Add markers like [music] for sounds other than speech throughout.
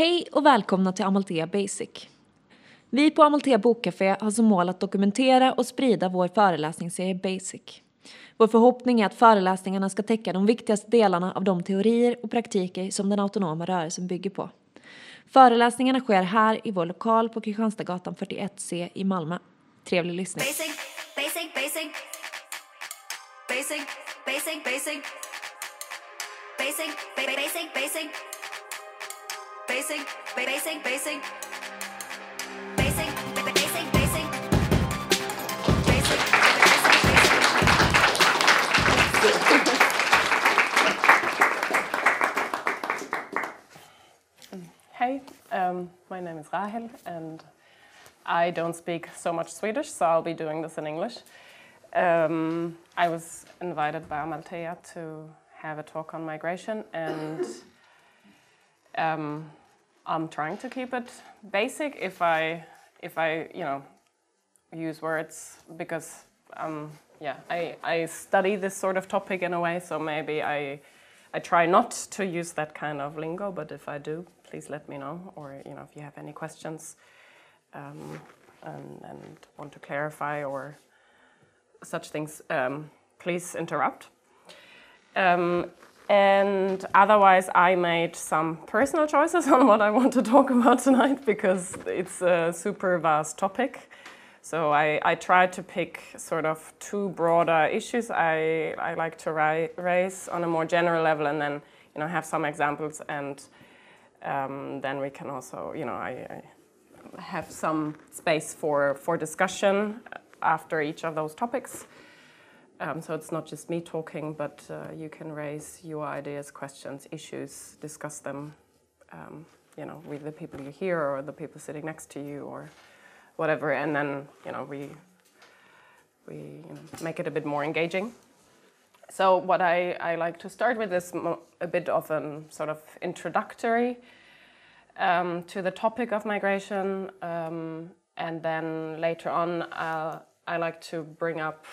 Hej och välkomna till Amalthea Basic. Vi på Amalthea Bokcafé har som mål att dokumentera och sprida vår föreläsningsserie Basic. Vår förhoppning är att föreläsningarna ska täcka de viktigaste delarna av de teorier och praktiker som den autonoma rörelsen bygger på. Föreläsningarna sker här i vår lokal på Kristianstadsgatan 41C i Malmö. Trevlig lyssning. Basic, basic, basic. Basic, basic, basic. Basic, basic, basic. Ba- basic, basic. Hey, um, my name is Rahel, and I don't speak so much Swedish, so I'll be doing this in English. Um, I was invited by Amalthea to have a talk on migration, and um, I'm trying to keep it basic. If I, if I, you know, use words because, um, yeah, I, I study this sort of topic in a way, so maybe I, I try not to use that kind of lingo. But if I do, please let me know, or you know, if you have any questions um, and, and want to clarify or such things, um, please interrupt. Um, and otherwise, I made some personal choices [laughs] on what I want to talk about tonight because it's a super vast topic. So I, I tried to pick sort of two broader issues I, I like to raise on a more general level and then you know have some examples and um, then we can also you know I, I have some space for, for discussion after each of those topics. Um, so it's not just me talking, but uh, you can raise your ideas, questions, issues, discuss them, um, you know, with the people you hear or the people sitting next to you or whatever, and then you know we we you know, make it a bit more engaging. So what I, I like to start with is a bit of a sort of introductory um, to the topic of migration, um, and then later on uh, I like to bring up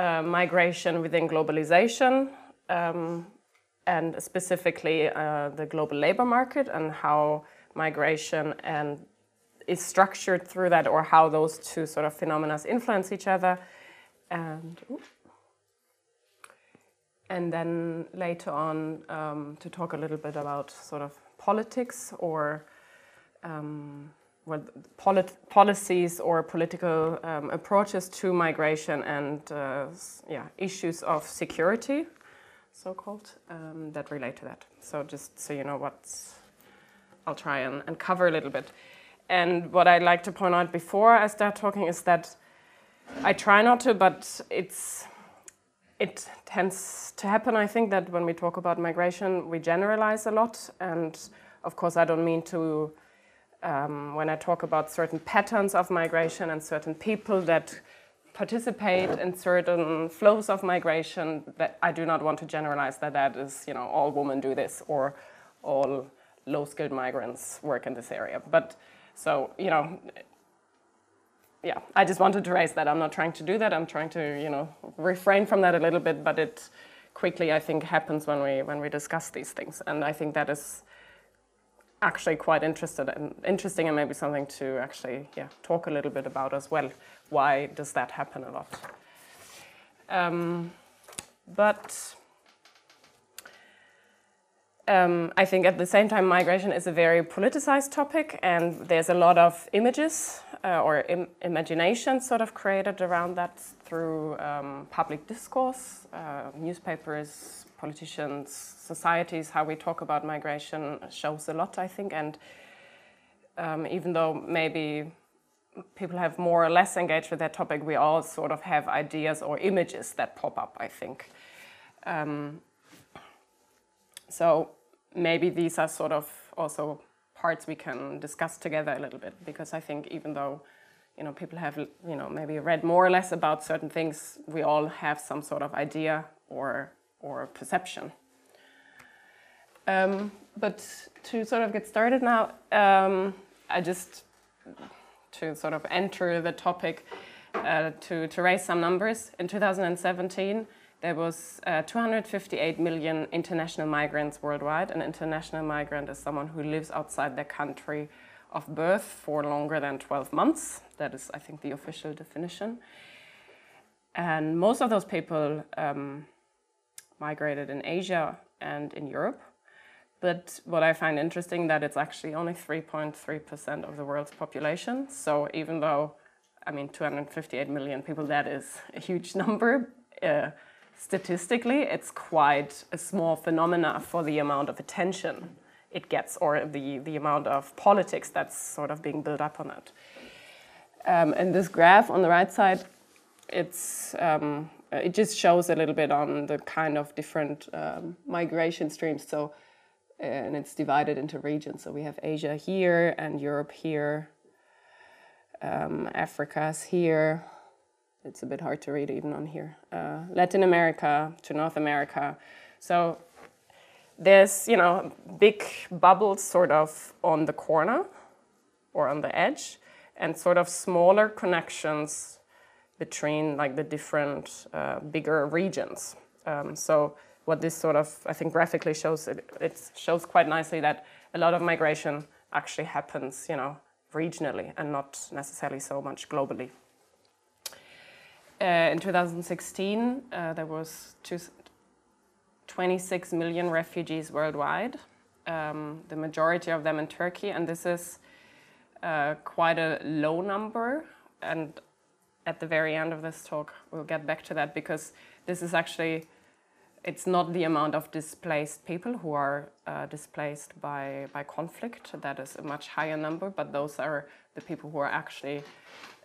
uh, migration within globalization, um, and specifically uh, the global labor market and how migration and is structured through that, or how those two sort of phenomena influence each other, and. And then later on, um, to talk a little bit about sort of politics or um, well, polit- policies or political um, approaches to migration and uh, yeah, issues of security, so called, um, that relate to that. So, just so you know what's, I'll try and, and cover a little bit. And what I'd like to point out before I start talking is that I try not to, but it's it tends to happen, I think, that when we talk about migration, we generalize a lot. And of course, I don't mean to, um, when I talk about certain patterns of migration and certain people that participate in certain flows of migration, that I do not want to generalize that that is, you know, all women do this or all low skilled migrants work in this area. But so, you know, yeah, I just wanted to raise that. I'm not trying to do that. I'm trying to, you know, refrain from that a little bit. But it quickly, I think, happens when we when we discuss these things, and I think that is actually quite interested and interesting, and maybe something to actually, yeah, talk a little bit about as well. Why does that happen a lot? Um, but um, I think at the same time, migration is a very politicized topic, and there's a lot of images uh, or Im- imagination sort of created around that through um, public discourse, uh, newspapers, politicians, societies. How we talk about migration shows a lot, I think, and um, even though maybe people have more or less engaged with that topic, we all sort of have ideas or images that pop up, I think. Um, so maybe these are sort of also parts we can discuss together a little bit because I think even though you know people have you know maybe read more or less about certain things, we all have some sort of idea or or perception. Um, but to sort of get started now, um, I just to sort of enter the topic uh, to to raise some numbers in 2017 there was uh, 258 million international migrants worldwide. An international migrant is someone who lives outside their country of birth for longer than 12 months. That is, I think, the official definition. And most of those people um, migrated in Asia and in Europe. But what I find interesting that it's actually only 3.3% of the world's population. So even though, I mean, 258 million people, that is a huge [laughs] number. Uh, statistically, it's quite a small phenomena for the amount of attention it gets or the, the amount of politics that's sort of being built up on it. Um, and this graph on the right side, it's, um, it just shows a little bit on the kind of different um, migration streams. So, and it's divided into regions. So we have Asia here and Europe here. Um, Africa's here, it's a bit hard to read even on here. Uh, Latin America to North America. So there's, you know, big bubbles sort of on the corner or on the edge and sort of smaller connections between like the different uh, bigger regions. Um, so what this sort of, I think graphically shows, it, it shows quite nicely that a lot of migration actually happens, you know, regionally and not necessarily so much globally. Uh, in 2016, uh, there was two, 26 million refugees worldwide, um, the majority of them in Turkey, and this is uh, quite a low number. And at the very end of this talk, we'll get back to that because this is actually it's not the amount of displaced people who are uh, displaced by, by conflict. That is a much higher number, but those are the people who are actually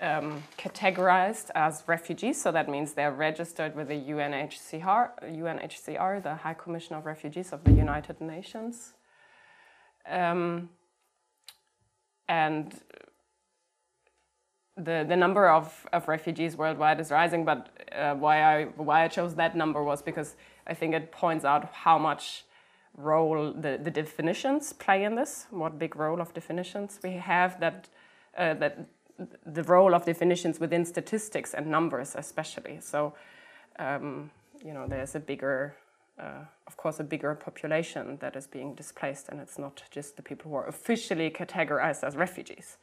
um, categorized as refugees. So that means they're registered with the UNHCR, UNHCR, the High Commission of Refugees of the United Nations. Um, and the, the number of, of refugees worldwide is rising, but uh, why, I, why I chose that number was because I think it points out how much role the, the definitions play in this, what big role of definitions we have that, uh, that the role of definitions within statistics and numbers especially. So, um, you know, there's a bigger, uh, of course, a bigger population that is being displaced, and it's not just the people who are officially categorized as refugees.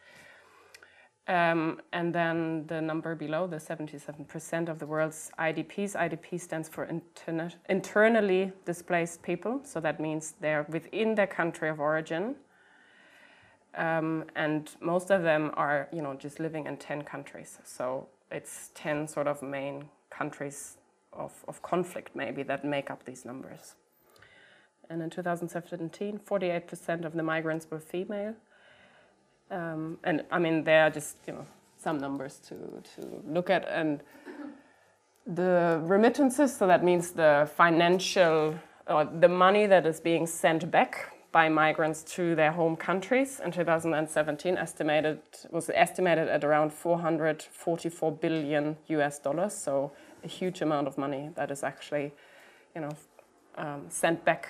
Um, and then the number below, the 77% of the world's IDPs. IDP stands for interna- internally displaced people, so that means they're within their country of origin um, and most of them are, you know, just living in 10 countries. So it's 10 sort of main countries of, of conflict maybe that make up these numbers. And in 2017, 48% of the migrants were female. Um, and I mean, there are just, you know, some numbers to, to look at. And the remittances, so that means the financial, or the money that is being sent back by migrants to their home countries in 2017 estimated was estimated at around 444 billion US dollars so a huge amount of money that is actually you know um, sent back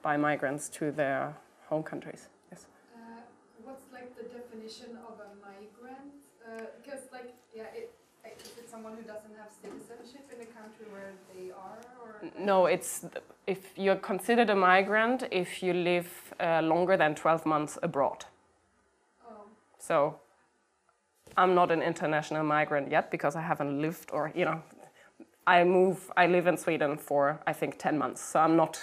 by migrants to their home countries yes uh, what's like definition of a migrant because uh, like yeah it, is it someone who doesn't have citizenship in the country where they are or no it's if you're considered a migrant if you live uh, longer than 12 months abroad. Oh. So I'm not an international migrant yet because I haven't lived or, you know, I move, I live in Sweden for, I think, 10 months. So I'm not,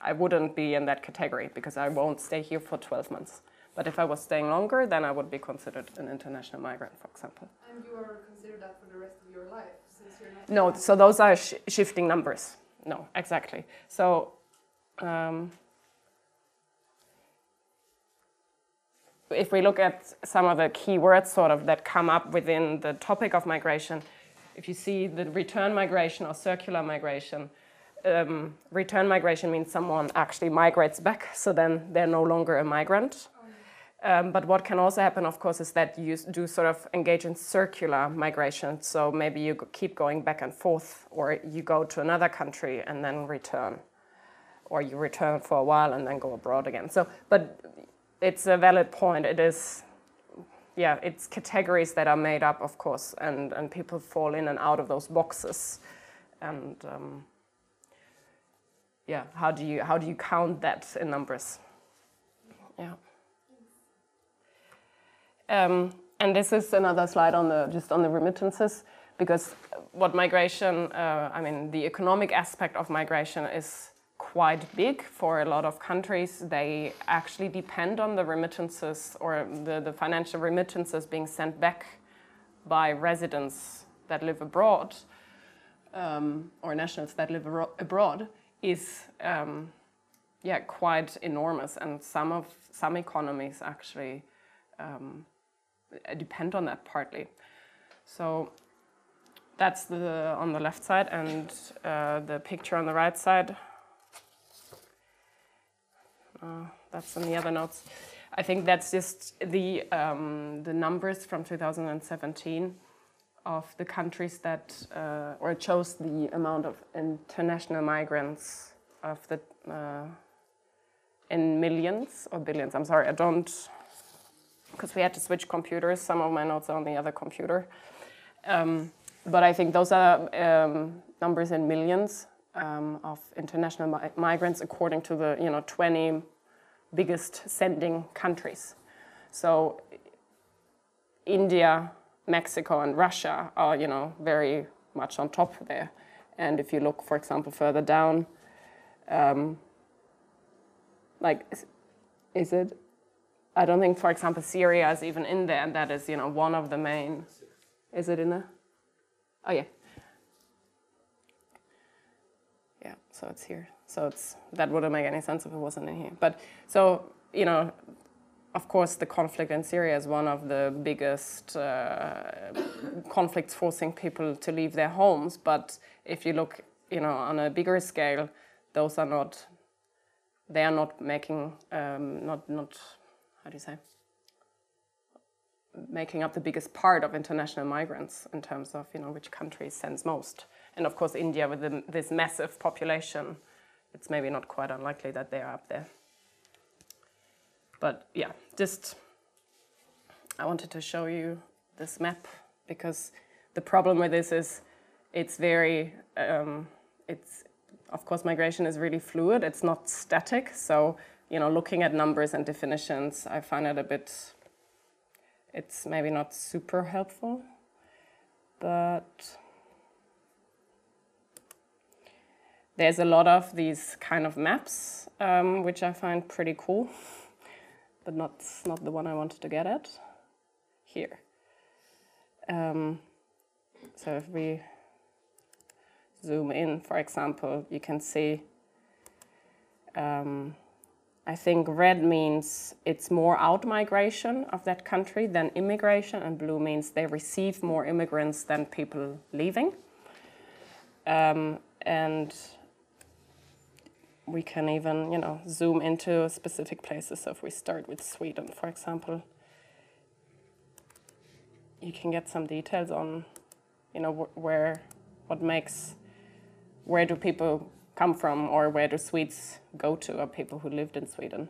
I wouldn't be in that category because I won't stay here for 12 months. But if I was staying longer, then I would be considered an international migrant, for example. And you are considered that for the rest of your life, since you're not. No, so those are sh shifting numbers no, exactly. So um, if we look at some of the key words sort of that come up within the topic of migration, if you see the return migration or circular migration, um, return migration means someone actually migrates back, so then they're no longer a migrant. Um, but what can also happen, of course, is that you do sort of engage in circular migration. So maybe you keep going back and forth, or you go to another country and then return, or you return for a while and then go abroad again. So, but it's a valid point. It is, yeah, it's categories that are made up, of course, and, and people fall in and out of those boxes. and um, yeah, how do you how do you count that in numbers? Yeah. Um, and this is another slide on the just on the remittances because what migration, uh, I mean, the economic aspect of migration is quite big for a lot of countries. They actually depend on the remittances or the, the financial remittances being sent back by residents that live abroad um, or nationals that live abroad is um, yeah quite enormous and some of some economies actually um, depend on that partly. So that's the on the left side and uh, the picture on the right side. Uh, that's in the other notes. I think that's just the um, the numbers from 2017 of the countries that, uh, or chose the amount of international migrants of the, uh, in millions or billions. I'm sorry, I don't, because we had to switch computers. Some of my notes are on the other computer. Um, but I think those are um, numbers in millions um, of international mi migrants according to the, you know, 20 biggest sending countries. So India, Mexico and Russia are, you know, very much on top there. And if you look, for example, further down, um, like, is, is it? I don't think, for example, Syria is even in there, and that is, you know, one of the main. Is it in there? Oh yeah. Yeah, so it's here. So it's that wouldn't make any sense if it wasn't in here. But so you know, of course, the conflict in Syria is one of the biggest uh, conflicts forcing people to leave their homes. But if you look, you know, on a bigger scale, those are not. They are not making um, not not how do you say making up the biggest part of international migrants in terms of you know which country sends most. And of course, India with the, this massive population, it's maybe not quite unlikely that they are up there. But yeah, just I wanted to show you this map because the problem with this is it's very, um, it's, of course, migration is really fluid. It's not static. So, you know, looking at numbers and definitions, I find it a bit, it's maybe not super helpful, but there's a lot of these kind of maps, um, which I find pretty cool but not, not the one I wanted to get at, here. Um, so if we zoom in, for example, you can see, um, I think red means it's more out migration of that country than immigration, and blue means they receive more immigrants than people leaving. Um, and we can even, you know, zoom into specific places. So if we start with Sweden, for example, you can get some details on, you know, wh where, what makes, where do people come from or where do Swedes go to or people who lived in Sweden.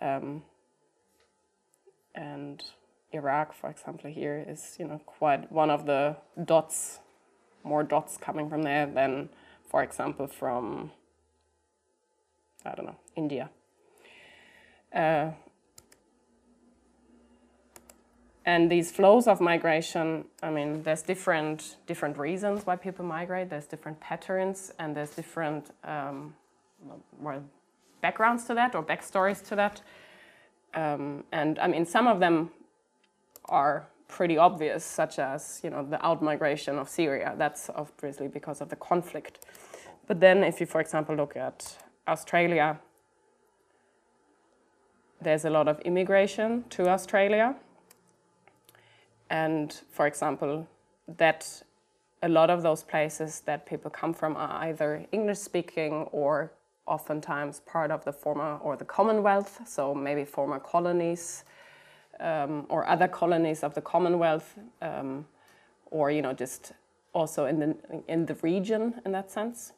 Um, and Iraq, for example, here is, you know, quite one of the dots, more dots coming from there than, for example, from I don't know, India. Uh, and these flows of migration, I mean, there's different different reasons why people migrate. There's different patterns, and there's different um, well, backgrounds to that or backstories to that. Um, and I mean, some of them are pretty obvious, such as you know the outmigration of Syria. That's obviously because of the conflict. But then, if you, for example, look at Australia, there's a lot of immigration to Australia. And for example, that a lot of those places that people come from are either English speaking or oftentimes part of the former or the Commonwealth, so maybe former colonies um, or other colonies of the Commonwealth, um, or you know just also in the in the region in that sense.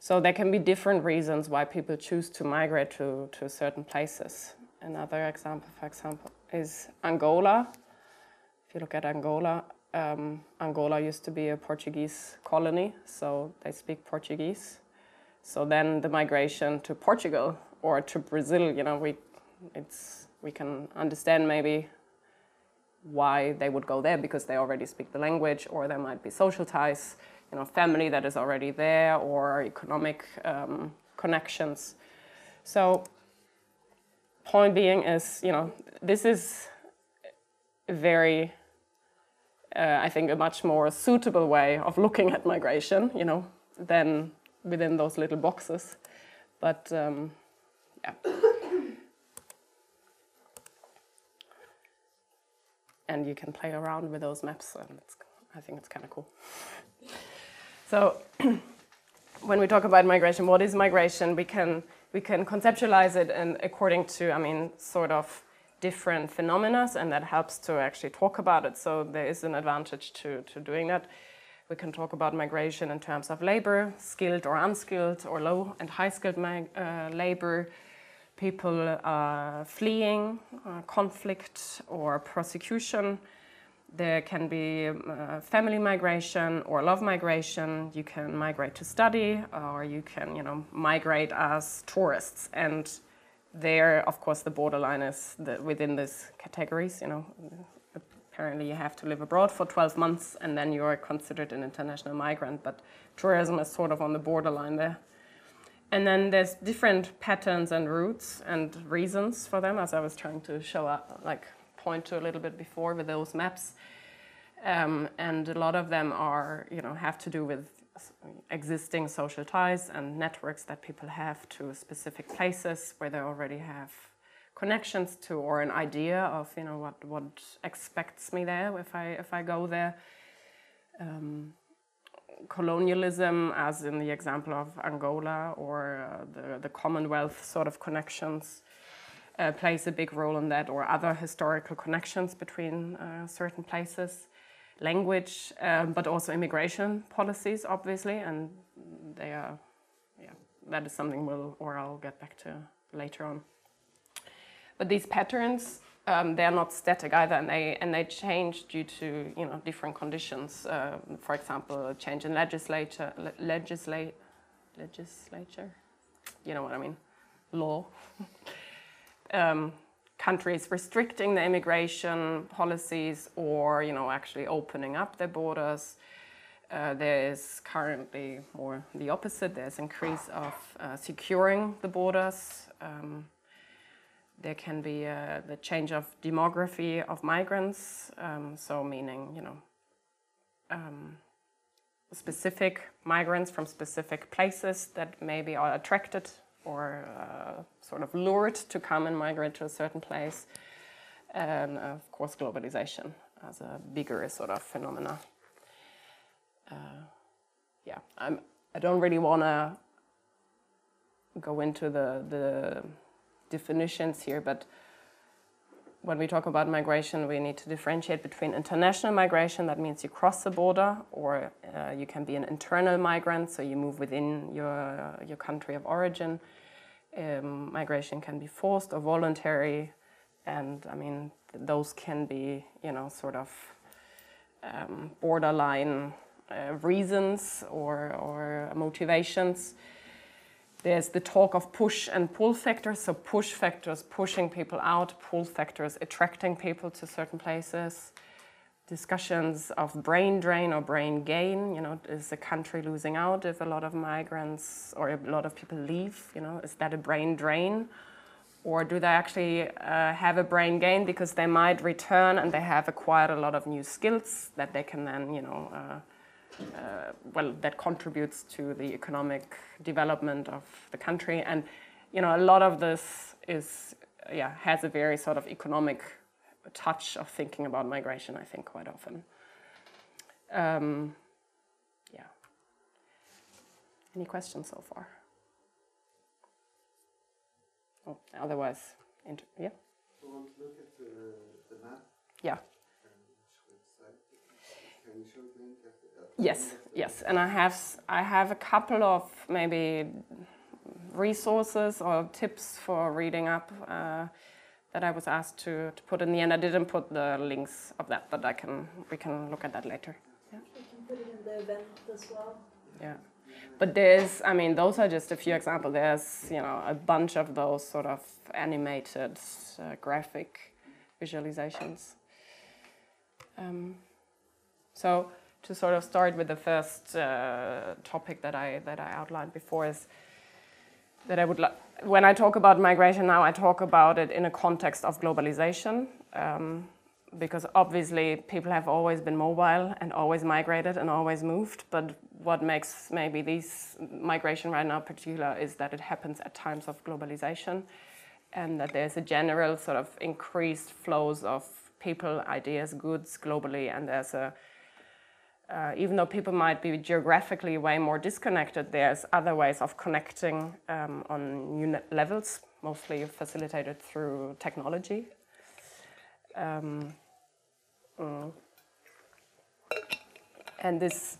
So there can be different reasons why people choose to migrate to, to certain places. Another example, for example, is Angola. If you look at Angola, um, Angola used to be a Portuguese colony, so they speak Portuguese. So then the migration to Portugal or to Brazil, you know, we, it's, we can understand maybe why they would go there because they already speak the language or there might be social ties, you know, family that is already there or economic um, connections. So point being is, you know, this is very, uh, I think, a much more suitable way of looking at migration, you know, than within those little boxes. But um, yeah. and you can play around with those maps, and I think it's kind of cool. So, [clears throat] when we talk about migration, what is migration? We can we can conceptualize it and according to, I mean, sort of different phenomena, and that helps to actually talk about it. So there is an advantage to, to doing that. We can talk about migration in terms of labor, skilled or unskilled, or low and high skilled uh, labor, people uh, fleeing uh, conflict or prosecution. There can be uh, family migration or love migration. You can migrate to study, or you can, you know, migrate as tourists. And there, of course, the borderline is the, within these categories. You know, apparently you have to live abroad for 12 months, and then you are considered an international migrant. But tourism is sort of on the borderline there. And then there's different patterns and routes and reasons for them, as I was trying to show up, like point to a little bit before with those maps. Um, and a lot of them are, you know, have to do with existing social ties and networks that people have to specific places where they already have connections to or an idea of, you know, what, what expects me there if I, if I go there. Um, colonialism, as in the example of Angola or uh, the, the Commonwealth sort of connections, uh, plays a big role in that, or other historical connections between uh, certain places. Language, um, but also immigration policies, obviously, and they are, yeah, that is something we'll, or I'll get back to later on. But these patterns um, they're not static either, and they and they change due to you know different conditions. Uh, for example, a change in legislature, le- legislate, legislature. You know what I mean? Law. [laughs] um, countries restricting the immigration policies, or you know actually opening up their borders. Uh, there is currently more the opposite. There's increase of uh, securing the borders. Um, there can be uh, the change of demography of migrants, um, so meaning, you know, um, specific migrants from specific places that maybe are attracted or uh, sort of lured to come and migrate to a certain place. And of course, globalization as a bigger sort of phenomena. Uh, yeah, I'm, I don't really want to go into the, the definitions here, but when we talk about migration, we need to differentiate between international migration, that means you cross the border, or uh, you can be an internal migrant, so you move within your, your country of origin. Um, migration can be forced or voluntary, and I mean, those can be, you know, sort of um, borderline uh, reasons or, or motivations. There's the talk of push and pull factors. So, push factors pushing people out, pull factors attracting people to certain places. Discussions of brain drain or brain gain. You know, is the country losing out if a lot of migrants or a lot of people leave? You know, is that a brain drain? Or do they actually uh, have a brain gain because they might return and they have acquired a lot of new skills that they can then, you know, uh, uh, well, that contributes to the economic development of the country. And you know, a lot of this is, yeah, has a very sort of economic touch of thinking about migration. I think quite often. Um, yeah. Any questions so far? Oh, otherwise, inter- yeah. We want look at the, the map. Yeah. Can you show the link at the Yes, yes, and I have I have a couple of maybe resources or tips for reading up. Uh, that I was asked to, to put in the end. I didn't put the links of that, but I can we can look at that later. We can put it in the event as well. Yeah. But there's, I mean, those are just a few examples. There's, you know, a bunch of those sort of animated uh, graphic visualizations. Um, so to sort of start with the first uh, topic that I that I outlined before is that I would when I talk about migration now, I talk about it in a context of globalization. Um, because obviously people have always been mobile and always migrated and always moved. But what makes maybe this migration right now particular is that it happens at times of globalization and that there's a general sort of increased flows of people, ideas, goods globally, and there's a uh, even though people might be geographically way more disconnected, there's other ways of connecting um, on new levels, mostly facilitated through technology. Um, mm. And this,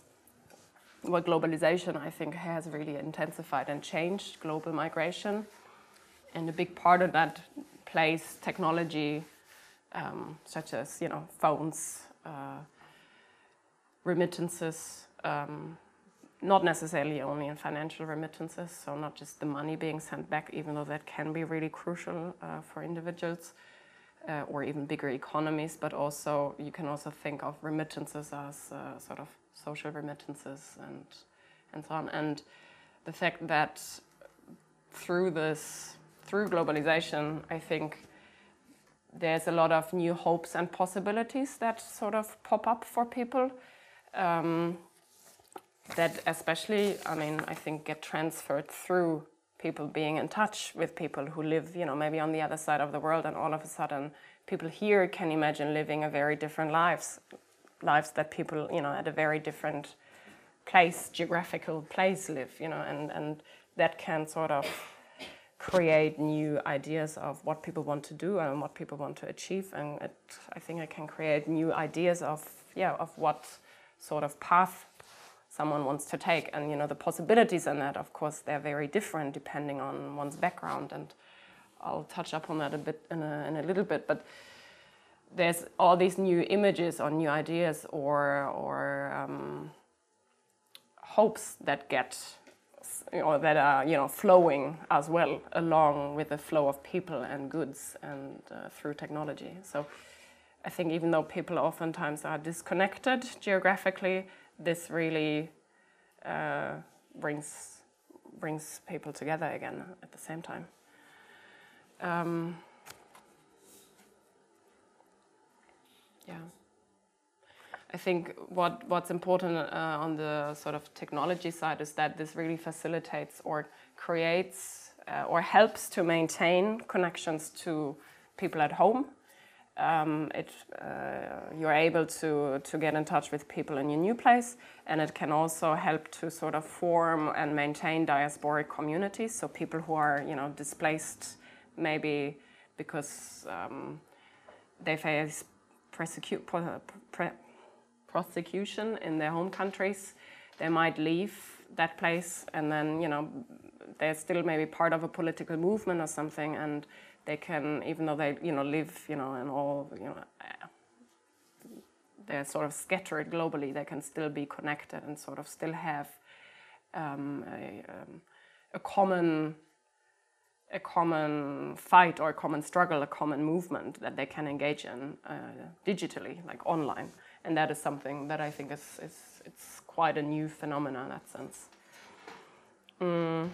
what globalization I think has really intensified and changed global migration. And a big part of that plays technology, um, such as you know phones, uh, remittances, um, not necessarily only in financial remittances, so not just the money being sent back, even though that can be really crucial uh, for individuals uh, or even bigger economies, but also you can also think of remittances as uh, sort of social remittances and and so on. And the fact that through this through globalization, I think there's a lot of new hopes and possibilities that sort of pop up for people. Um, that especially, I mean, I think get transferred through people being in touch with people who live, you know, maybe on the other side of the world, and all of a sudden, people here can imagine living a very different lives, lives that people, you know, at a very different place, geographical place live, you know, and and that can sort of create new ideas of what people want to do and what people want to achieve, and it, I think it can create new ideas of yeah of what sort of path someone wants to take. And you know the possibilities in that of course they're very different depending on one's background. And i'll touch upon that a bit in a, in a little bit. But there's all these new images or new ideas or or um, hopes that get or that are you know flowing as well along with the flow of people and goods and uh, through technology. So i think even though people oftentimes are disconnected geographically this really uh, brings brings people together again at the same time. Um, yeah, I think what what's important uh, on the sort of technology side is that this really facilitates or creates uh, or helps to maintain connections to people at home um, it, uh, you're able to, to get in touch with people in your new place, and it can also help to sort of form and maintain diasporic communities. So people who are you know displaced, maybe because um, they face prosecute, prosecution in their home countries, they might leave that place, and then you know they're still maybe part of a political movement or something, and they can, even though they, you know, live, you know, in all, you know, they're sort of scattered globally, they can still be connected and sort of still have um, a, um, a common a common fight or a common struggle, a common movement that they can engage in uh, digitally, like online, and that is something that I think is, is it's quite a new phenomenon in that sense. Mm.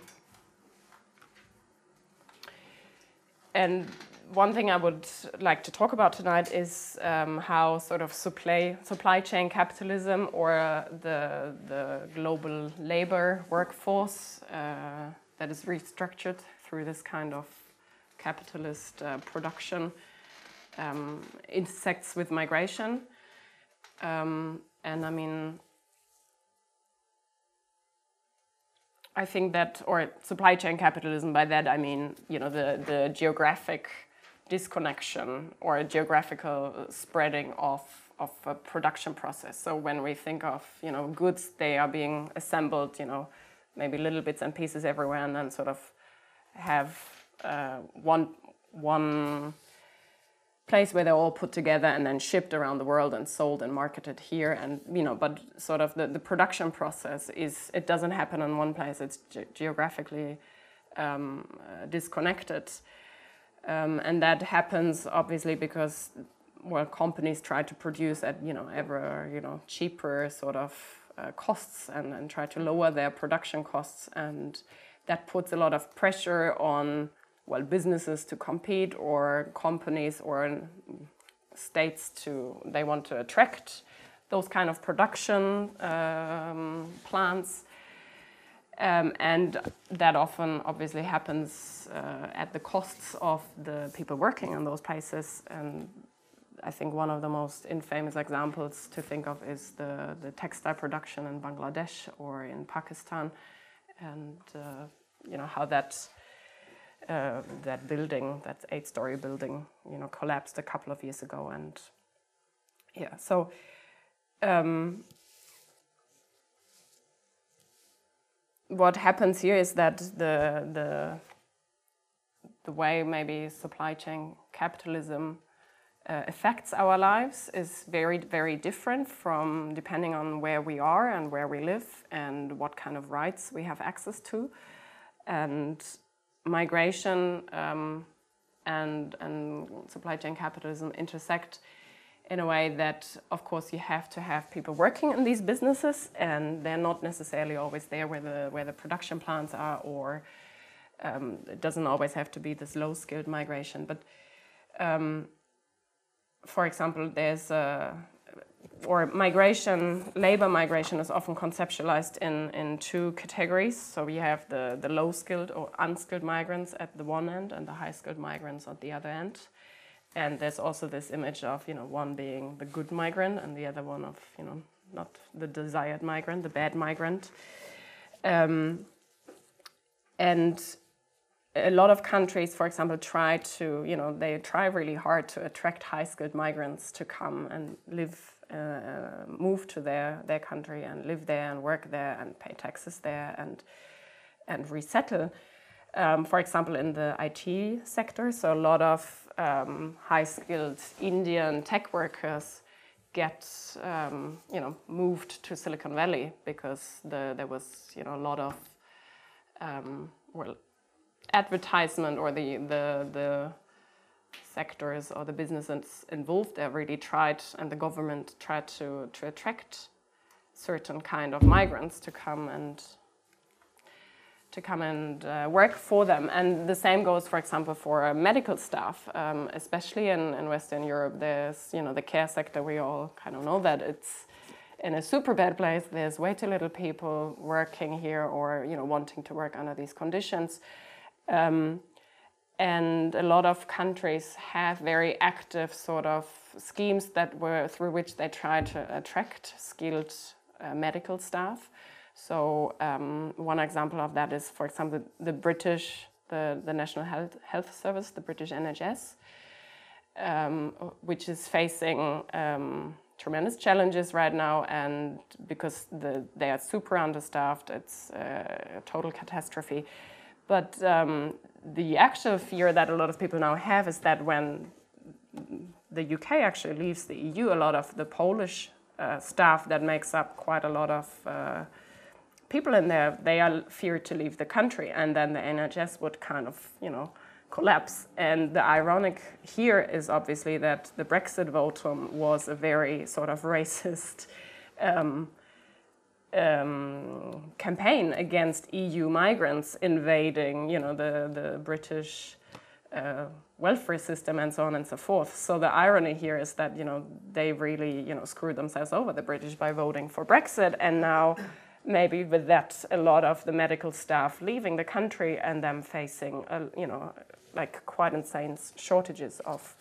And one thing I would like to talk about tonight is um, how sort of supply supply chain capitalism or the the global labor workforce uh, that is restructured through this kind of capitalist uh, production um, intersects with migration. Um, and I mean, I think that, or supply chain capitalism, by that I mean, you know, the, the geographic disconnection or geographical spreading of, of a production process. So when we think of, you know, goods, they are being assembled, you know, maybe little bits and pieces everywhere and then sort of have uh, one, one place where they're all put together and then shipped around the world and sold and marketed here. And you know but sort of the, the production process is it doesn't happen in one place. It's ge- geographically um, uh, disconnected. Um, and that happens obviously because well companies try to produce at you know ever you know cheaper sort of uh, costs and, and try to lower their production costs. And that puts a lot of pressure on well businesses to compete or companies or states to they want to attract those kind of production um, plants. Um, and that often obviously happens uh, at the costs of the people working in those places. And I think one of the most infamous examples to think of is the, the textile production in Bangladesh or in Pakistan. And uh, you know how that uh, that building, that eight-story building, you know, collapsed a couple of years ago, and yeah, so um, what happens here is that the the the way maybe supply chain capitalism uh, affects our lives is very very different from depending on where we are and where we live and what kind of rights we have access to. And migration um, and, and supply chain capitalism intersect in a way that, of course, you have to have people working in these businesses, and they're not necessarily always there where the where the production plants are, or um, it doesn't always have to be this low-skilled migration. But, um, for example, there's a or migration, labor migration is often conceptualized in, in two categories. So we have the, the low skilled or unskilled migrants at the one end and the high skilled migrants at the other end. And there's also this image of, you know, one being the good migrant and the other one of, you know, not the desired migrant, the bad migrant. Um, and a lot of countries, for example, try to, you know, they try really hard to attract high skilled migrants to come and live uh, move to their, their country and live there and work there and pay taxes there and, and resettle. Um, for example, in the IT sector, so a lot of um, high-skilled Indian tech workers get um, you know moved to Silicon Valley because the, there was you know a lot of um, well advertisement or the the the sectors or the businesses involved there really tried, and the government tried to, to attract certain kind of migrants to come and to come and uh, work for them. And the same goes, for example, for uh, medical staff, um, especially in, in Western Europe. There's, you know, the care sector, we all kind of know that it's in a super bad place. There's way too little people working here or, you know, wanting to work under these conditions. Um, and a lot of countries have very active sort of schemes that were through which they try to attract skilled uh, medical staff. So um, one example of that is, for example, the British, the, the National Health, Health Service, the British NHS, um, which is facing um, tremendous challenges right now, and because the, they are super understaffed, it's a total catastrophe. But um, the actual fear that a lot of people now have is that when the UK actually leaves the EU, a lot of the Polish uh, staff that makes up quite a lot of uh, people in there, they are feared to leave the country, and then the NHS would kind of, you know, collapse. And the ironic here is obviously that the Brexit votum was a very sort of racist. Um, um, campaign against EU migrants invading, you know, the, the British uh, welfare system and so on and so forth. So the irony here is that, you know, they really, you know, screwed themselves over, the British, by voting for Brexit. And now maybe with that, a lot of the medical staff leaving the country and them facing, uh, you know, like quite insane shortages of,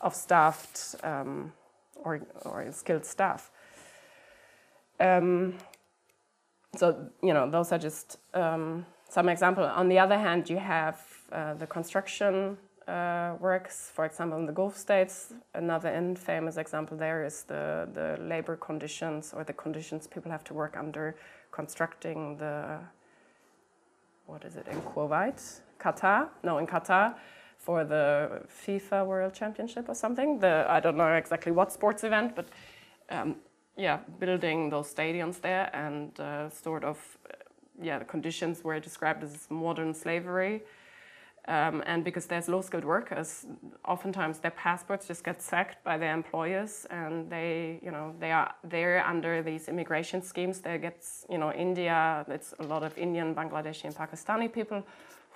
of staffed um, or, or skilled staff. Um, so you know those are just um, some example. On the other hand, you have uh, the construction uh, works, for example, in the Gulf states. Another infamous example there is the the labor conditions or the conditions people have to work under constructing the what is it in Kuwait, Qatar? No, in Qatar for the FIFA World Championship or something. The I don't know exactly what sports event, but um, yeah, building those stadiums there and uh, sort of uh, yeah, the conditions were described as modern slavery. Um, and because there's low-skilled workers, oftentimes their passports just get sacked by their employers, and they, you know, they are they're under these immigration schemes. There gets, you know, India. It's a lot of Indian, Bangladeshi, and Pakistani people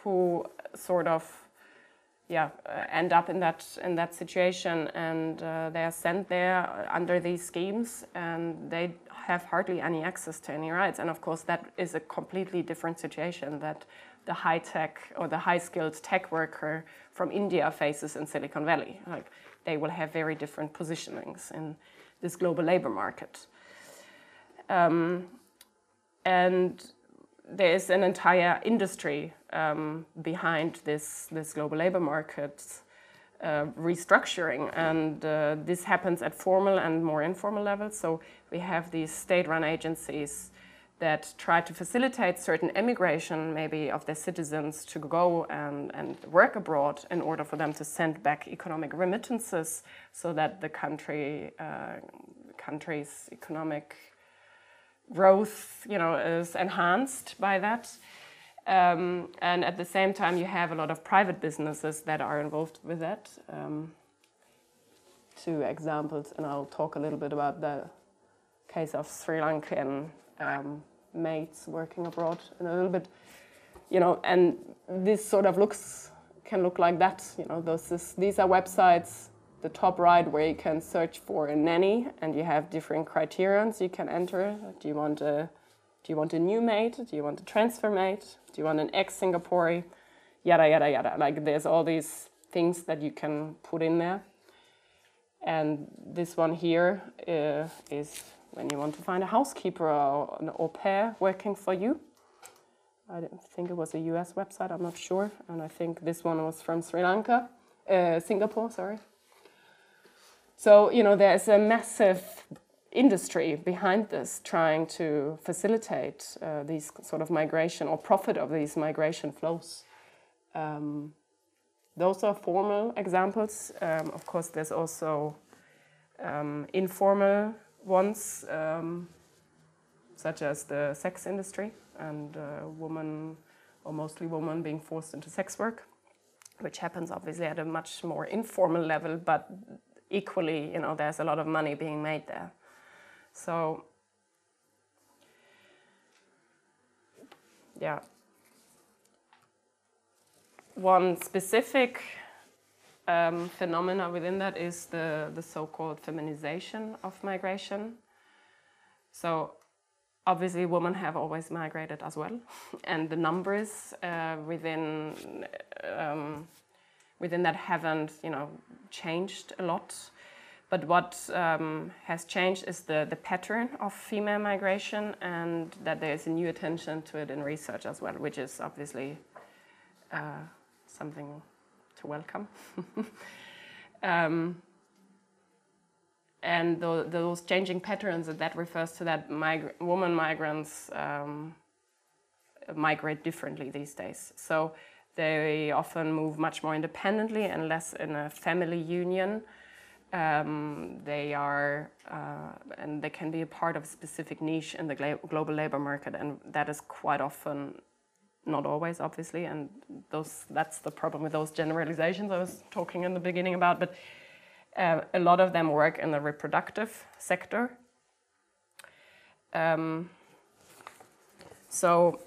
who sort of, yeah, uh, end up in that in that situation, and uh, they are sent there under these schemes, and they have hardly any access to any rights. And of course, that is a completely different situation that the high tech or the high skilled tech worker from India faces in Silicon Valley. Like they will have very different positionings in this global labor market. Um, and there is an entire industry um, behind this, this global labor market uh, restructuring, and uh, this happens at formal and more informal levels. So we have these state-run agencies that try to facilitate certain emigration, maybe of their citizens, to go and, and work abroad in order for them to send back economic remittances so that the country, uh, country's economic growth you know, is enhanced by that. Um, and at the same time, you have a lot of private businesses that are involved with that. Um, two examples, and I'll talk a little bit about the case of Sri Lankan um, mates working abroad and a little bit, you know, and this sort of looks can look like that. You know, those is, these are websites, the top right where you can search for a nanny, and you have different criterions you can enter. Do you want a do you want a new mate? Do you want a transfer mate? Do you want an ex Singaporean? Yada yada yada. Like there's all these things that you can put in there. And this one here uh, is when you want to find a housekeeper or an au pair working for you. I think it was a US website, I'm not sure. And I think this one was from Sri Lanka, uh, Singapore, sorry. So, you know, there's a massive industry behind this trying to facilitate uh, these sort of migration or profit of these migration flows. Um, those are formal examples. Um, of course, there's also um, informal ones, um, such as the sex industry and uh, women, or mostly women, being forced into sex work, which happens obviously at a much more informal level, but equally, you know, there's a lot of money being made there. So, yeah. One specific um, phenomena within that is the, the so-called feminization of migration. So obviously women have always migrated as well, [laughs] and the numbers uh, within um, within that haven't you know changed a lot. But what um, has changed is the, the pattern of female migration, and that there is a new attention to it in research as well, which is obviously uh, something to welcome. [laughs] um, and the, those changing patterns that refers to that migra- woman migrants um, migrate differently these days. So they often move much more independently and less in a family union. Um, they are uh, and they can be a part of a specific niche in the global labor market, and that is quite often not always, obviously, and those that's the problem with those generalizations I was talking in the beginning about. But uh, a lot of them work in the reproductive sector. Um, so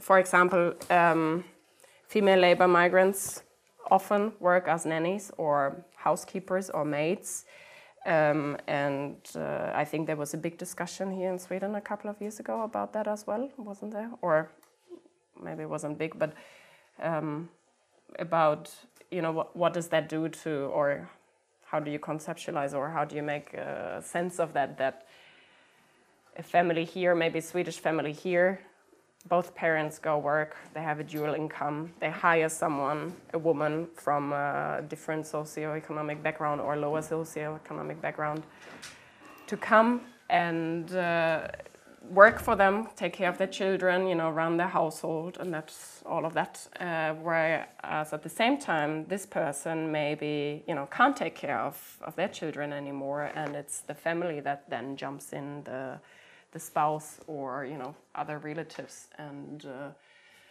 for example, um, female labor migrants often work as nannies or housekeepers or maids um, and uh, I think there was a big discussion here in Sweden a couple of years ago about that as well, wasn't there? Or maybe it wasn't big, but um, about you know what, what does that do to, or how do you conceptualize, or how do you make a sense of that? That a family here, maybe a Swedish family here, both parents go work, they have a dual income, they hire someone, a woman from a different socioeconomic background or lower socioeconomic background, to come and uh, work for them, take care of their children, you know, run their household, and that's all of that. Uh, whereas at the same time, this person maybe, you know, can't take care of, of their children anymore, and it's the family that then jumps in, the, the spouse or, you know, other relatives. And uh,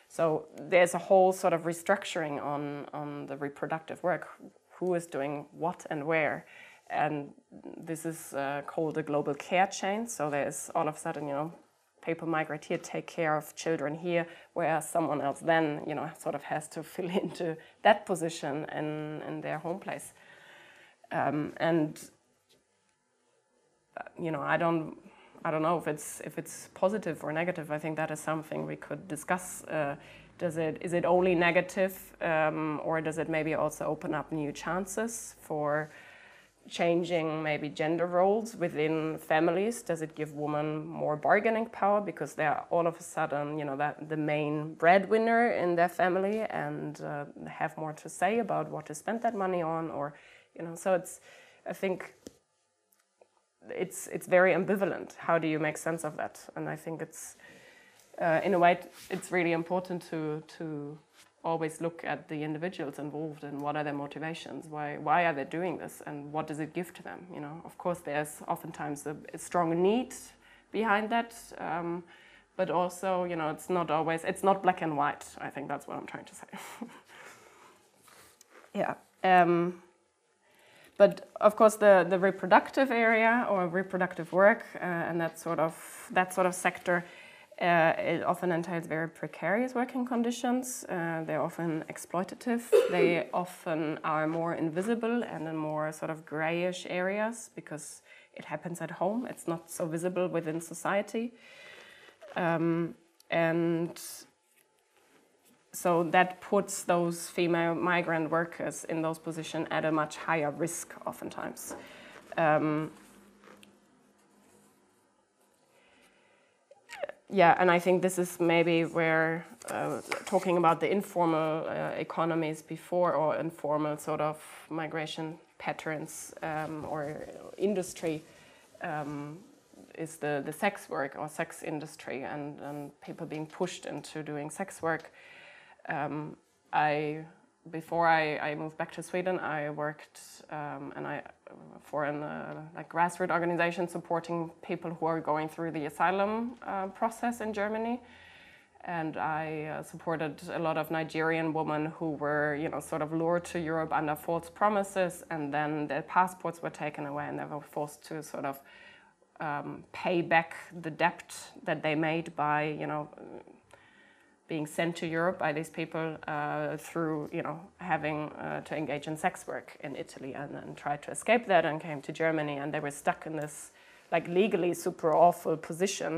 so there's a whole sort of restructuring on, on the reproductive work. Who is doing what and where? and this is uh, called a global care chain. So there's all of a sudden, you know, people migrate here, take care of children here, whereas someone else then, you know, sort of has to [laughs] fill into that position in, in their home place. Um, and uh, you know, I don't, I don't know if it's if it's positive or negative. I think that is something we could discuss. Uh, does it is it only negative, um, or does it maybe also open up new chances for changing maybe gender roles within families? Does it give women more bargaining power because they're all of a sudden, you know, that the main breadwinner in their family and uh, have more to say about what to spend that money on, or you know, so it's, I think. It's it's very ambivalent. How do you make sense of that? And I think it's, uh, in a way, it's really important to to always look at the individuals involved and what are their motivations? Why why are they doing this? And what does it give to them? You know of course there's oftentimes a, a strong need behind that um, but also you know it's not always it's not black and white. I think that's what i'm trying to say. [laughs] Yeah. Um, but of course the, the reproductive area or reproductive work uh, and that sort of that sort of sector uh, it often entails very precarious working conditions. Uh, they're often exploitative. they often are more invisible and in more sort of grayish areas because it happens at home. It's not so visible within society. Um, and so that puts those female migrant workers in those positions at a much higher risk, oftentimes. Um, yeah, and I think this is maybe where uh, talking about the informal uh, economies before or informal sort of migration patterns um, or industry um, is the, the sex work or sex industry and, and people being pushed into doing sex work. Um, I before I, I, moved back to Sweden, I worked um, and I for a uh, like grassroots organization supporting people who are going through the asylum uh, process in Germany. And I uh, supported a lot of Nigerian women who were, you know, sort of lured to Europe under false promises, and then their passports were taken away, and they were forced to sort of um, pay back the debt that they made by, you know, being sent to Europe by these people uh, through, you know, having uh, to engage in sex work in Italy and then tried to escape that and came to Germany and they were stuck in this like legally super awful position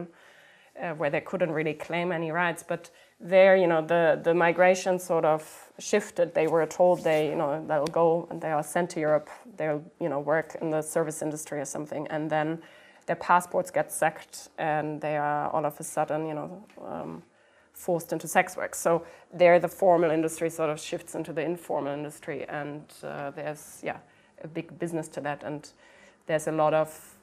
uh, where they couldn't really claim any rights. But there, you know, the, the migration sort of shifted. They were told they, you know, they'll go and they are sent to Europe. They'll, you know, work in the service industry or something, and then their passports get sacked, and they are all of a sudden, you know, um, forced into sex work. So there, the formal industry sort of shifts into the informal industry, and uh, there's yeah a big business to that, and there's a lot of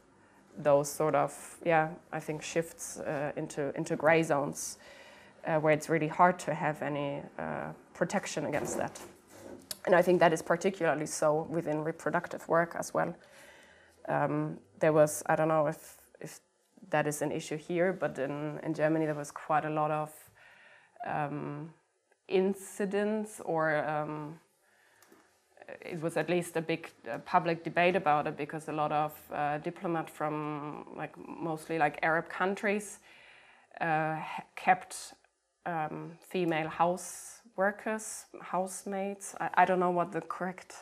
those sort of yeah I think shifts uh, into into gray zones uh, where it's really hard to have any uh, protection against that, and I think that is particularly so within reproductive work as well. Um, there was I don't know if if that is an issue here, but in, in Germany there was quite a lot of um, incidents or um, it was at least a big uh, public debate about it because a lot of uh, diplomats from like mostly like Arab countries uh, kept um, female house workers, housemaids. I, I, don't know what the correct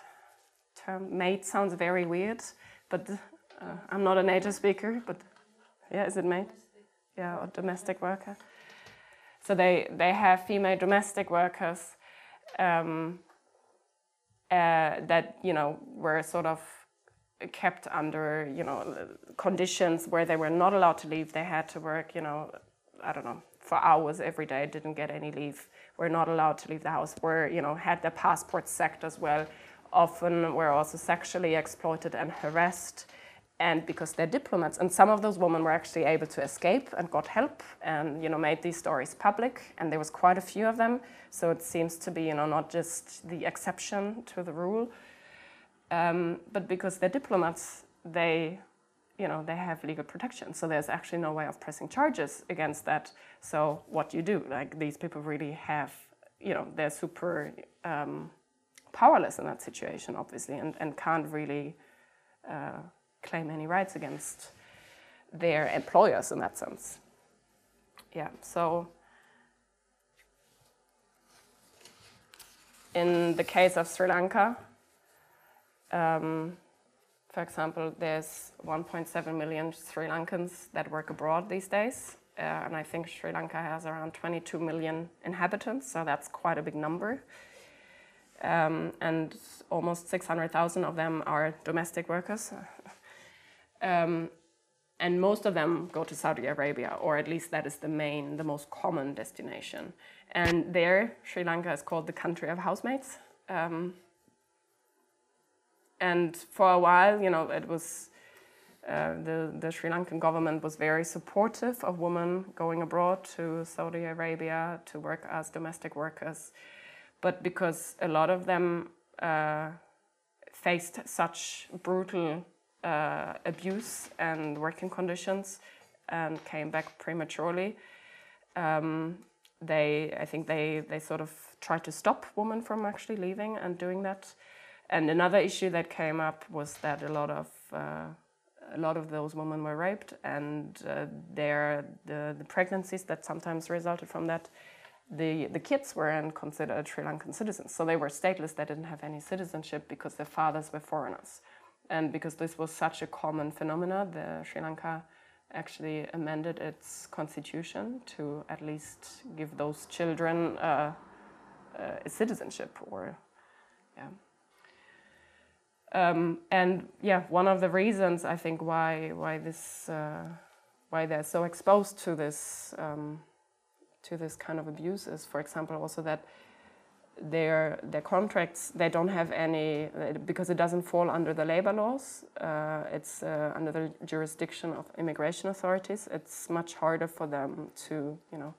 term. Maid sounds very weird, but uh, I'm not a native speaker. But yeah, is it maid? Yeah, or domestic worker. So they, they have female domestic workers um, uh, that, you know, were sort of kept under, you know, conditions where they were not allowed to leave. They had to work, you know, I don't know, for hours every day, didn't get any leave, were not allowed to leave the house, were, you know, had their passports sacked as well, often were also sexually exploited and harassed and because they're diplomats, and some of those women were actually able to escape and got help, and you know made these stories public, and there was quite a few of them. So it seems to be you know not just the exception to the rule, um, but because they're diplomats, they you know they have legal protection. So there's actually no way of pressing charges against that. So what you do, like these people really have you know they're super um, powerless in that situation, obviously, and, and can't really. Uh, claim any rights against their employers in that sense. Yeah, so in the case of Sri Lanka, um, for example, there's 1.7 million Sri Lankans that work abroad these days. Uh, and I think Sri Lanka has around 22 million inhabitants, so that's quite a big number. Um, and almost 600,000 of them are domestic workers, um, and most of them go to Saudi Arabia, or at least that is the main, the most common destination. And there, Sri Lanka is called the country of housemates. Um, and for a while, you know, it was uh, the, the Sri Lankan government was very supportive of women going abroad to Saudi Arabia to work as domestic workers. But because a lot of them uh, faced such brutal uh, abuse and working conditions and came back prematurely. Um, they, I think they, they sort of tried to stop women from actually leaving and doing that. And another issue that came up was that a lot of uh, a lot of those women were raped, and uh, their the, the pregnancies that sometimes resulted from that, the the kids weren't considered Sri Lankan citizens, so they were stateless. They didn't have any citizenship because their fathers were foreigners. And because this was such a common phenomenon, the Sri Lanka actually amended its constitution to at least give those children uh, uh, a citizenship or yeah. Um, and yeah, one of the reasons I think why why this uh, why they're so exposed to this um, to this kind of abuse is, for example, also that their their contracts they don't have any because it doesn't fall under the labor laws. Uh, it's uh, under the jurisdiction of immigration authorities. It's much harder for them to you know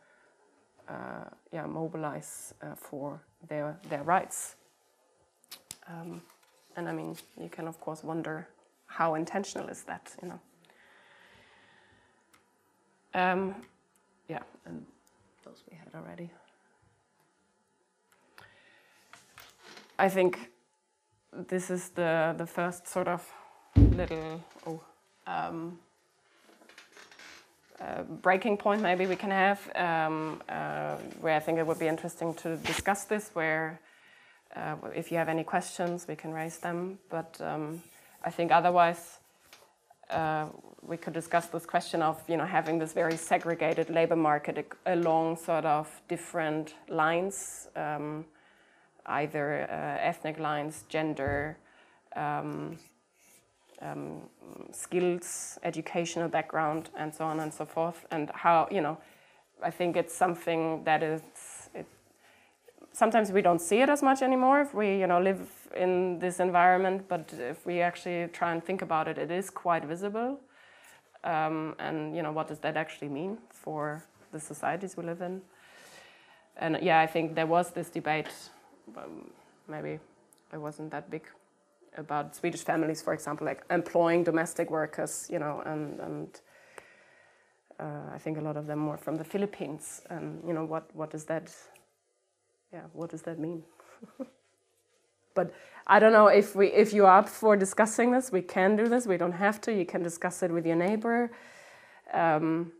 uh, yeah mobilize uh, for their their rights. Um, and I mean you can of course wonder how intentional is that you know. Um, yeah, and those we had already. I think this is the, the first sort of little oh, um, uh, breaking point maybe we can have um, uh, where I think it would be interesting to discuss this where uh, if you have any questions we can raise them. But um, I think otherwise uh, we could discuss this question of you know having this very segregated labor market along sort of different lines um, either uh, ethnic lines, gender, um, um, skills, educational background, and so on and so forth. And how, you know, I think it's something that is, it, sometimes we don't see it as much anymore if we, you know, live in this environment, but if we actually try and think about it, it is quite visible. Um, and, you know, what does that actually mean for the societies we live in? And yeah, I think there was this debate maybe it wasn't that big about Swedish families, for example, like employing domestic workers, you know, and, and uh, I think a lot of them were from the Philippines. And you know, what what does that, yeah, what does that mean? [laughs] but I don't know if we if you're up for discussing this, we can do this. We don't have to. You can discuss it with your neighbor. Um,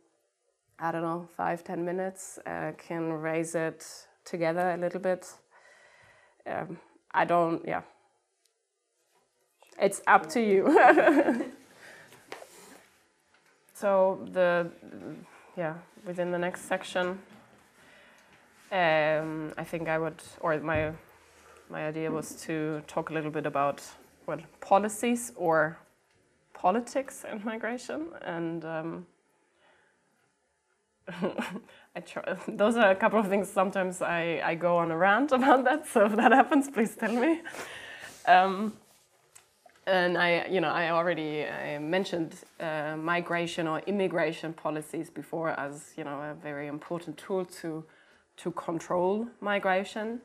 I don't know, five ten minutes. Uh, can raise it together a little bit um, I don't, yeah. It's up to you. [laughs] so the, yeah, within the next section, um, I think I would, or my, my idea was to talk a little bit about well policies or politics in [laughs] migration and. Um, [laughs] try, [laughs] those are a couple of things. Sometimes I, I go on a rant [laughs] about that. So if that happens, please tell me. Um, and I, you know, I already I mentioned uh, migration or immigration policies before as you know a very important tool to to control migration.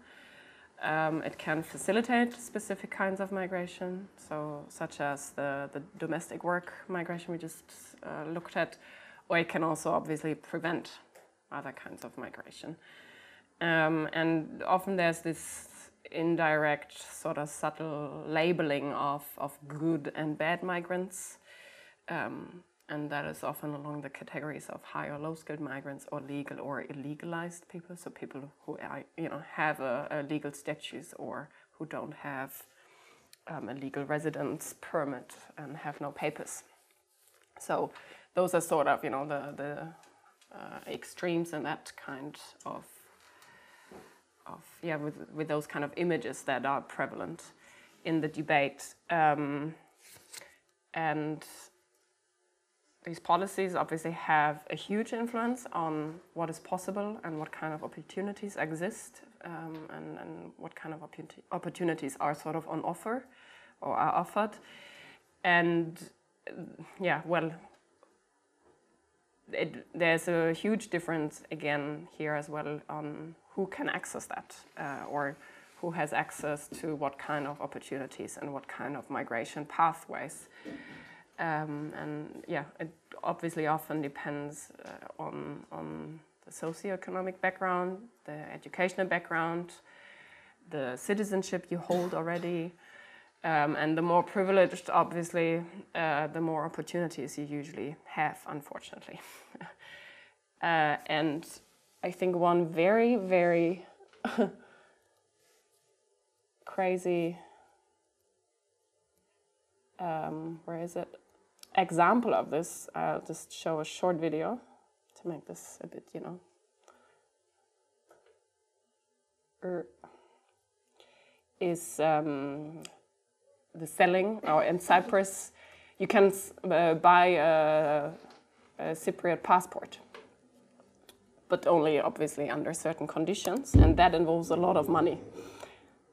Um, it can facilitate specific kinds of migration, so such as the, the domestic work migration we just uh, looked at, or it can also obviously prevent other kinds of migration. Um, and often there's this indirect, sort of subtle labeling of, of good and bad migrants. Um, and that is often along the categories of high or low skilled migrants or legal or illegalized people so people who are, you know have a, a legal status or who don't have um, a legal residence permit and have no papers so those are sort of you know the the uh, extremes and that kind of of yeah with with those kind of images that are prevalent in the debate um, and these policies obviously have a huge influence on what is possible and what kind of opportunities exist um, and, and, what kind of opportunities are sort of on offer or are offered. And yeah, well, it, there's a huge difference again here as well on who can access that uh, or who has access to what kind of opportunities and what kind of migration pathways. Um, and yeah, it obviously often depends uh, on, on the socioeconomic background, the educational background, the citizenship you hold already. Um, and the more privileged, obviously, uh, the more opportunities you usually have, unfortunately. [laughs] uh, and I think one very, very [laughs] crazy, um, where is it? example of this, I'll just show a short video to make this a bit, you know, er, is um, the selling, or in Cyprus, you can uh, buy a, a Cypriot passport, but only obviously under certain conditions, and that involves a lot of money.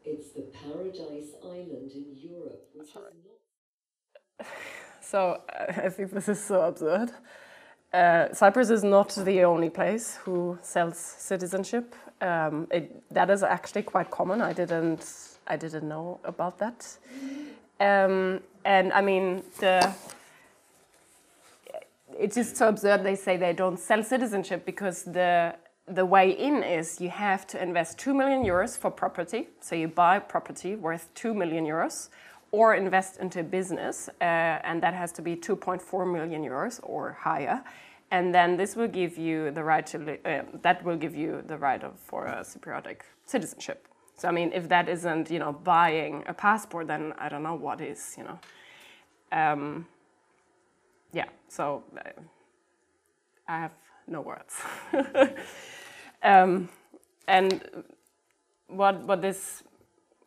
It's the paradise island in Europe, which is not. [sighs] So [laughs] I think this is so absurd. Uh, Cyprus is not the only place who sells citizenship. Um, it, that is actually quite common. I didn't, I didn't know about that. Um, and I mean, the, it's just so absurd. They say they don't sell citizenship because the the way in is you have to invest two million euros for property. So you buy property worth two million euros, or invest into a business, uh, and that has to be 2.4 million euros or higher. And then this will give you the right to uh, that will give you the right of, for a Cypriotic citizenship. So I mean, if that isn't you know buying a passport, then I don't know what is. You know, um, yeah. So uh, I have no words. [laughs] um, and what what this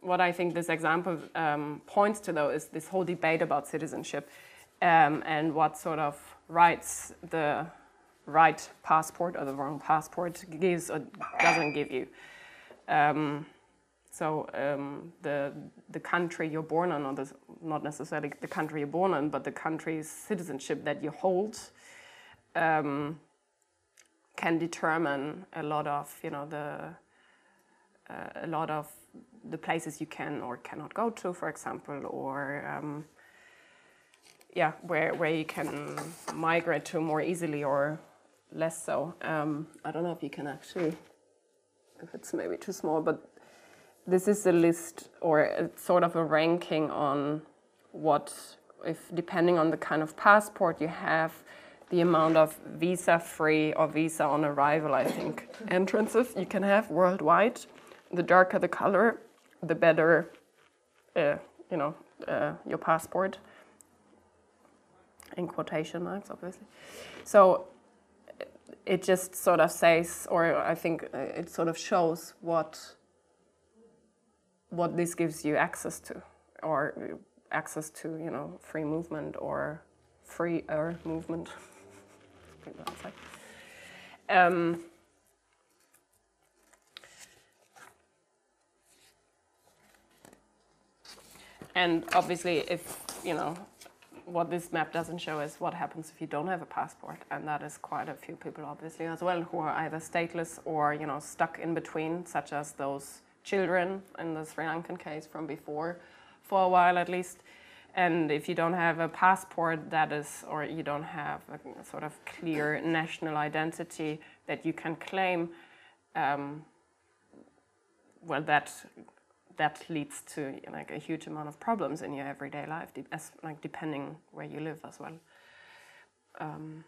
what I think this example um, points to, though, is this whole debate about citizenship um, and what sort of rights the right passport or the wrong passport gives or doesn't give you. Um, so um, the the country you're born in, or the, not necessarily the country you're born in, but the country's citizenship that you hold, um, can determine a lot of you know the uh, a lot of the places you can or cannot go to, for example, or um, yeah, where where you can migrate to more easily or less so. Um, I don't know if you can actually, if it's maybe too small, but this is a list or a, sort of a ranking on what, if depending on the kind of passport you have, the amount of visa free or visa on arrival, I think, [laughs] entrances you can have worldwide. The darker the color, the better, uh, you know, uh, your passport. In quotation marks, obviously. So it just sort of says, or I think uh, it sort of shows what what this gives you access to, or access to, you know, free movement or freer movement. [laughs] um, And obviously, if you know, what this map doesn't show is what happens if you don't have a passport, and that is quite a few people, obviously, as well, who are either stateless or you know stuck in between, such as those children in the Sri Lankan case from before, for a while at least. And if you don't have a passport, that is, or you don't have a sort of clear [coughs] national identity that you can claim, um, well, that that leads to like a huge amount of problems in your everyday life, de- as, like depending where you live as well. Um,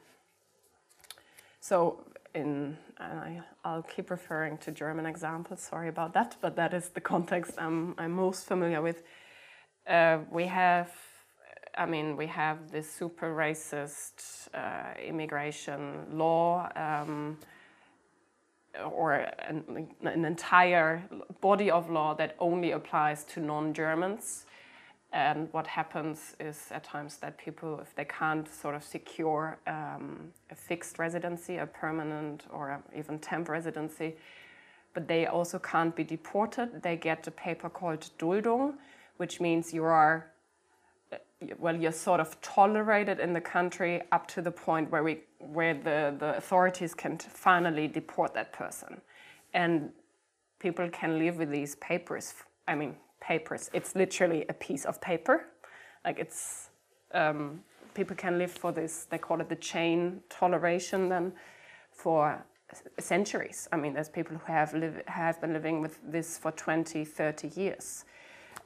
so, in and I, I'll keep referring to German examples. Sorry about that, but that is the context I'm, I'm most familiar with. Uh, we have, I mean, we have this super racist uh, immigration law. Um, or an, an, entire body of law that only applies to non-Germans. And what happens is at times that people, if they can't sort of secure um, a fixed residency, a permanent or even temp residency, but they also can't be deported, they get a paper called Duldung, which means you are well, you're sort of tolerated in the country up to the point where we, where the, the authorities can finally deport that person, and people can live with these papers. I mean, papers. It's literally a piece of paper, like it's. Um, people can live for this. They call it the chain toleration. Then, for centuries. I mean, there's people who have live, have been living with this for 20, 30 years.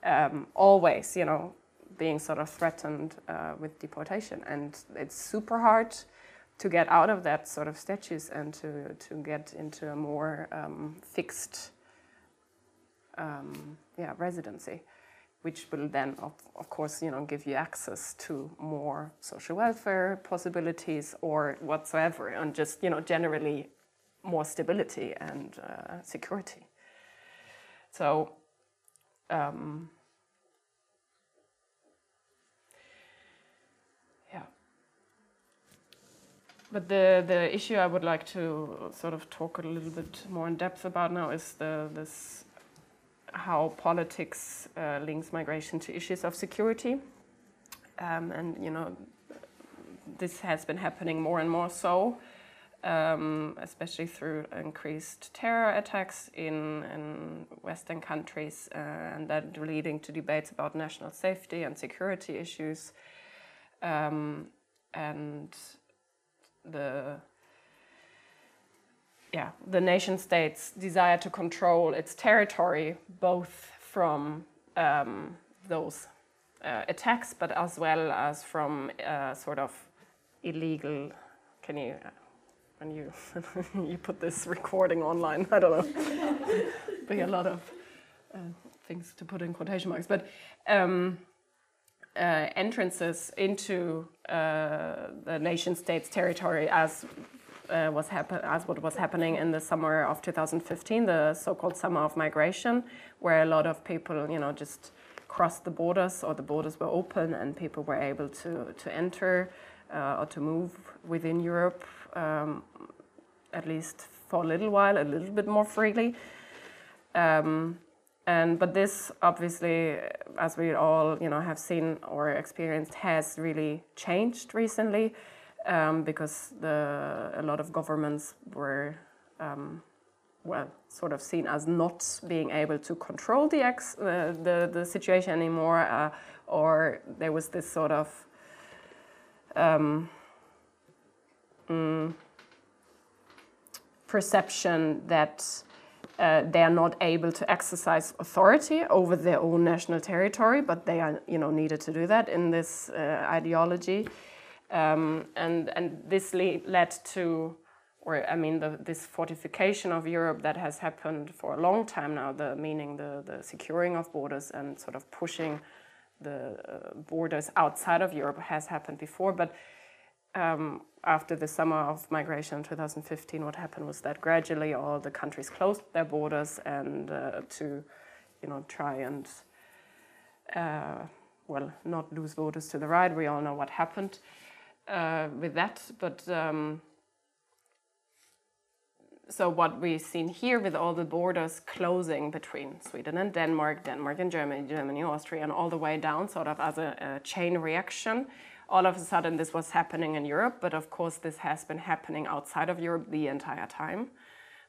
Um, always, you know, being sort of threatened uh, with deportation. And it's super hard to get out of that sort of status and to, to get into a more um, fixed um, yeah, residency, which will then, of, of course, you know, give you access to more social welfare possibilities or whatsoever, and just, you know, generally more stability and uh, security. So, um, But the, the issue I would like to sort of talk a little bit more in depth about now is the, this how politics uh, links migration to issues of security. Um, and, you know, this has been happening more and more so, um, especially through increased terror attacks in, in Western countries, uh, and that leading to debates about national safety and security issues. Um, and the yeah, the nation state's desire to control its territory, both from um, those uh, attacks, but as well as from uh, sort of illegal. Can you, when you [laughs] you put this recording online? I don't know. [laughs] be a lot of uh, things to put in quotation marks, but. Um, uh, entrances into uh, the nation state's territory as uh, was happen- as what was happening in the summer of 2015, the so-called summer of migration, where a lot of people, you know, just crossed the borders or the borders were open and people were able to to enter uh, or to move within Europe, um, at least for a little while, a little bit more freely. Um, and but this obviously, as we all you know have seen or experienced, has really changed recently um, because the a lot of governments were. Um, well, sort of seen as not being able to control the ex, uh, the, the situation anymore, uh, or there was this sort of um, mm, perception that uh, they are not able to exercise authority over their own national territory, but they are, you know, needed to do that in this uh, ideology, um, and and this le led to, or I mean, the, this fortification of Europe that has happened for a long time now. The meaning the the securing of borders and sort of pushing the uh, borders outside of Europe has happened before, but. Um, after the summer of migration in 2015, what happened was that gradually all the countries closed their borders and uh, to, you know, try and, uh, well, not lose voters to the right. We all know what happened uh, with that, but um, so what we've seen here with all the borders closing between Sweden and Denmark, Denmark and Germany, Germany, Austria, and all the way down, sort of as a, a chain reaction. All of a sudden, this was happening in Europe, but of course, this has been happening outside of Europe the entire time,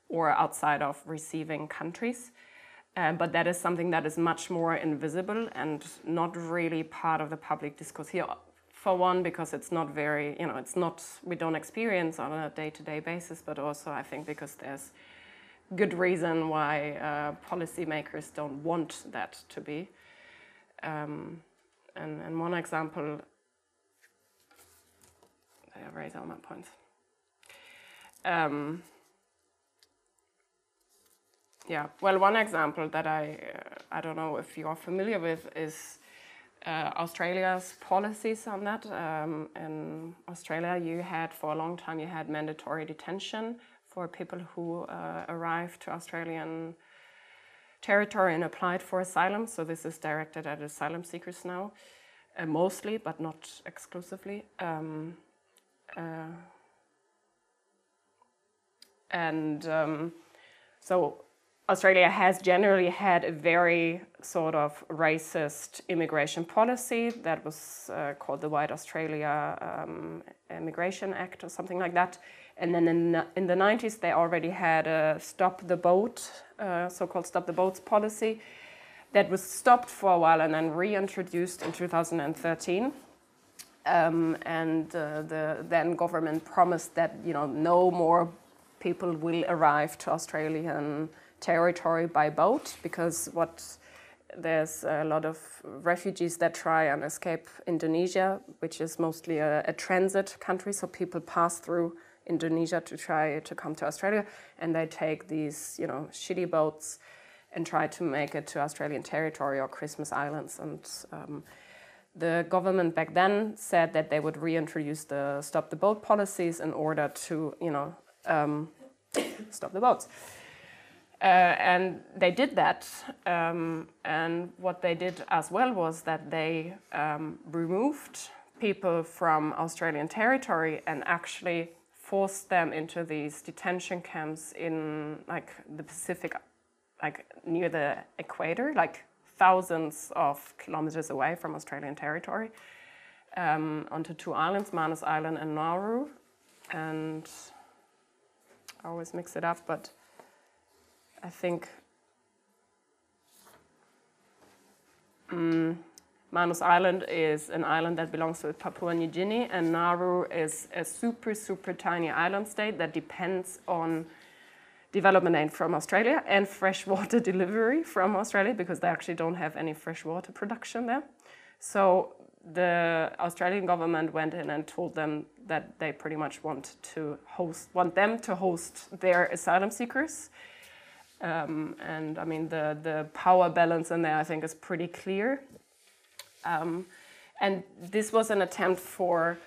or outside of receiving countries. Uh, but that is something that is much more invisible and not really part of the public discourse here. For one, because it's not very, you know, it's not, we don't experience on a day to day basis, but also I think because there's good reason why uh, policymakers don't want that to be. Um, and, and one example, I raise all my points. Um, yeah, well, one example that I, uh, I don't know if you're familiar with is uh, Australia's policies on that. Um, in Australia, you had for a long time you had mandatory detention for people who uh, arrived to Australian territory and applied for asylum. So this is directed at asylum seekers now, uh, mostly, but not exclusively. Um, uh, and um, so Australia has generally had a very sort of racist immigration policy that was uh, called the White Australia um, Immigration Act or something like that. And then in, in the 90s, they already had a stop the boat, uh, so called stop the boats policy, that was stopped for a while and then reintroduced in 2013. Um, and uh, the then government promised that you know no more people will arrive to Australian territory by boat because what there's a lot of refugees that try and escape Indonesia, which is mostly a, a, transit country, so people pass through Indonesia to try to come to Australia, and they take these, you know, shitty boats and try to make it to Australian territory or Christmas Islands. And um, the government back then said that they would reintroduce the stop the boat policies in order to, you know, um, [coughs] stop the boats. Uh, and they did that. Um, and what they did as well was that they um, removed people from Australian territory and actually forced them into these detention camps in like the Pacific, like near the equator, like thousands of kilometers away from Australian territory, um, onto two islands, Manus Island and Nauru. And I always mix it up, but I think um, Manus Island is an island that belongs to Papua New Guinea, and Nauru is a super, super tiny island state that depends on development aid from Australia and freshwater [laughs] delivery from Australia because they actually don't have any freshwater production there. So the Australian government went in and told them that they pretty much want to host, want them to host their asylum seekers um, and I mean, the, the power balance in there, I think, is pretty clear. Um, and this was an attempt for,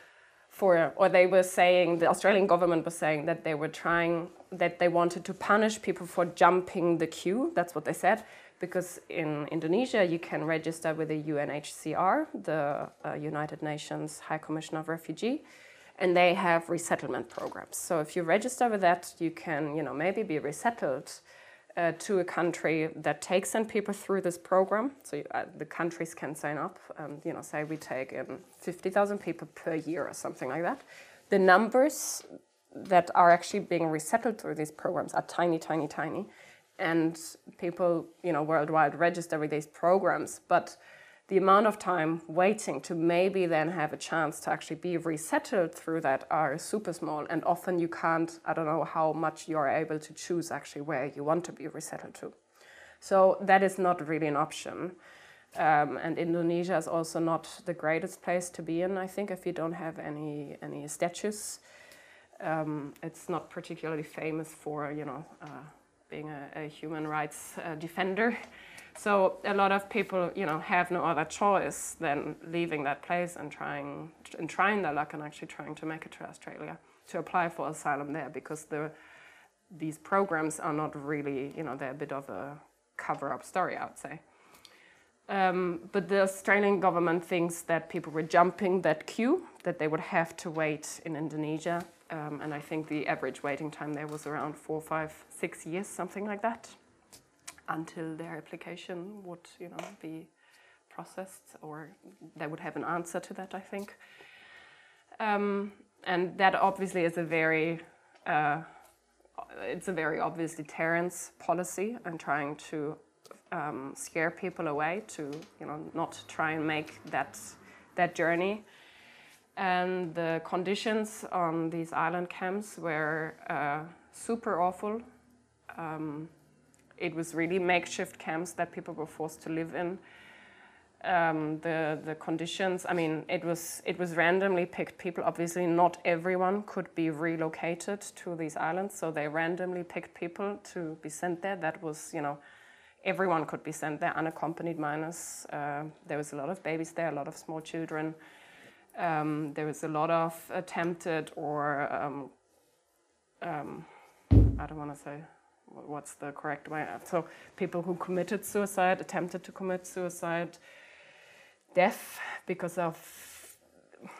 for, or they were saying, the Australian government was saying that they were trying, that they wanted to punish people for jumping the queue. That's what they said. Because in Indonesia, you can register with the UNHCR, the uh, United Nations High Commission of Refugee, and they have resettlement programs. So if you register with that, you can, you know, maybe be resettled uh, to a country that takes in people through this program. So uh, the countries can sign up and you know say we take in 50,000 people per year or something like that. The numbers that are actually being resettled through these programs are tiny, tiny, tiny, and people you know worldwide register with these programs, but the amount of time waiting to maybe then have a chance to actually be resettled through that are super small. And often you can't i don't know how much you're able to choose actually where you want to be resettled to. So that is not really an option. Um, and indonesia is also not the greatest place to be in i think if you don't have any any statues. Um, it's not particularly famous for you know uh, being a, a, human rights uh, defender so a lot of people, you know, have no other choice than leaving that place and trying and trying their luck and actually trying to make it to Australia to apply for asylum there because the these programs are not really, you know, they're a bit of a cover-up story, I would say. Um, but the Australian government thinks that people were jumping that queue, that they would have to wait in Indonesia Um, and I think the average waiting time there was around four, five, six years, something like that, until their application would, you know, be processed or they would have an answer to that. I think, um, and that obviously is a very, uh, it's a very obvious deterrence policy and trying to um, scare people away to, you know, not try and make that that journey and the conditions on these island camps were uh, super awful. Um, it was really makeshift camps that people were forced to live in. Um, the the conditions, I mean, it was it was randomly picked people. Obviously, not everyone could be relocated to these islands, so they randomly picked people to be sent there. That was, you know, everyone could be sent there, unaccompanied minors. Uh, there was a lot of babies there, a lot of small children. Um, there was a lot of attempted or um, um, I don't want to say what's the correct way. So people who committed suicide, attempted to commit suicide, death because of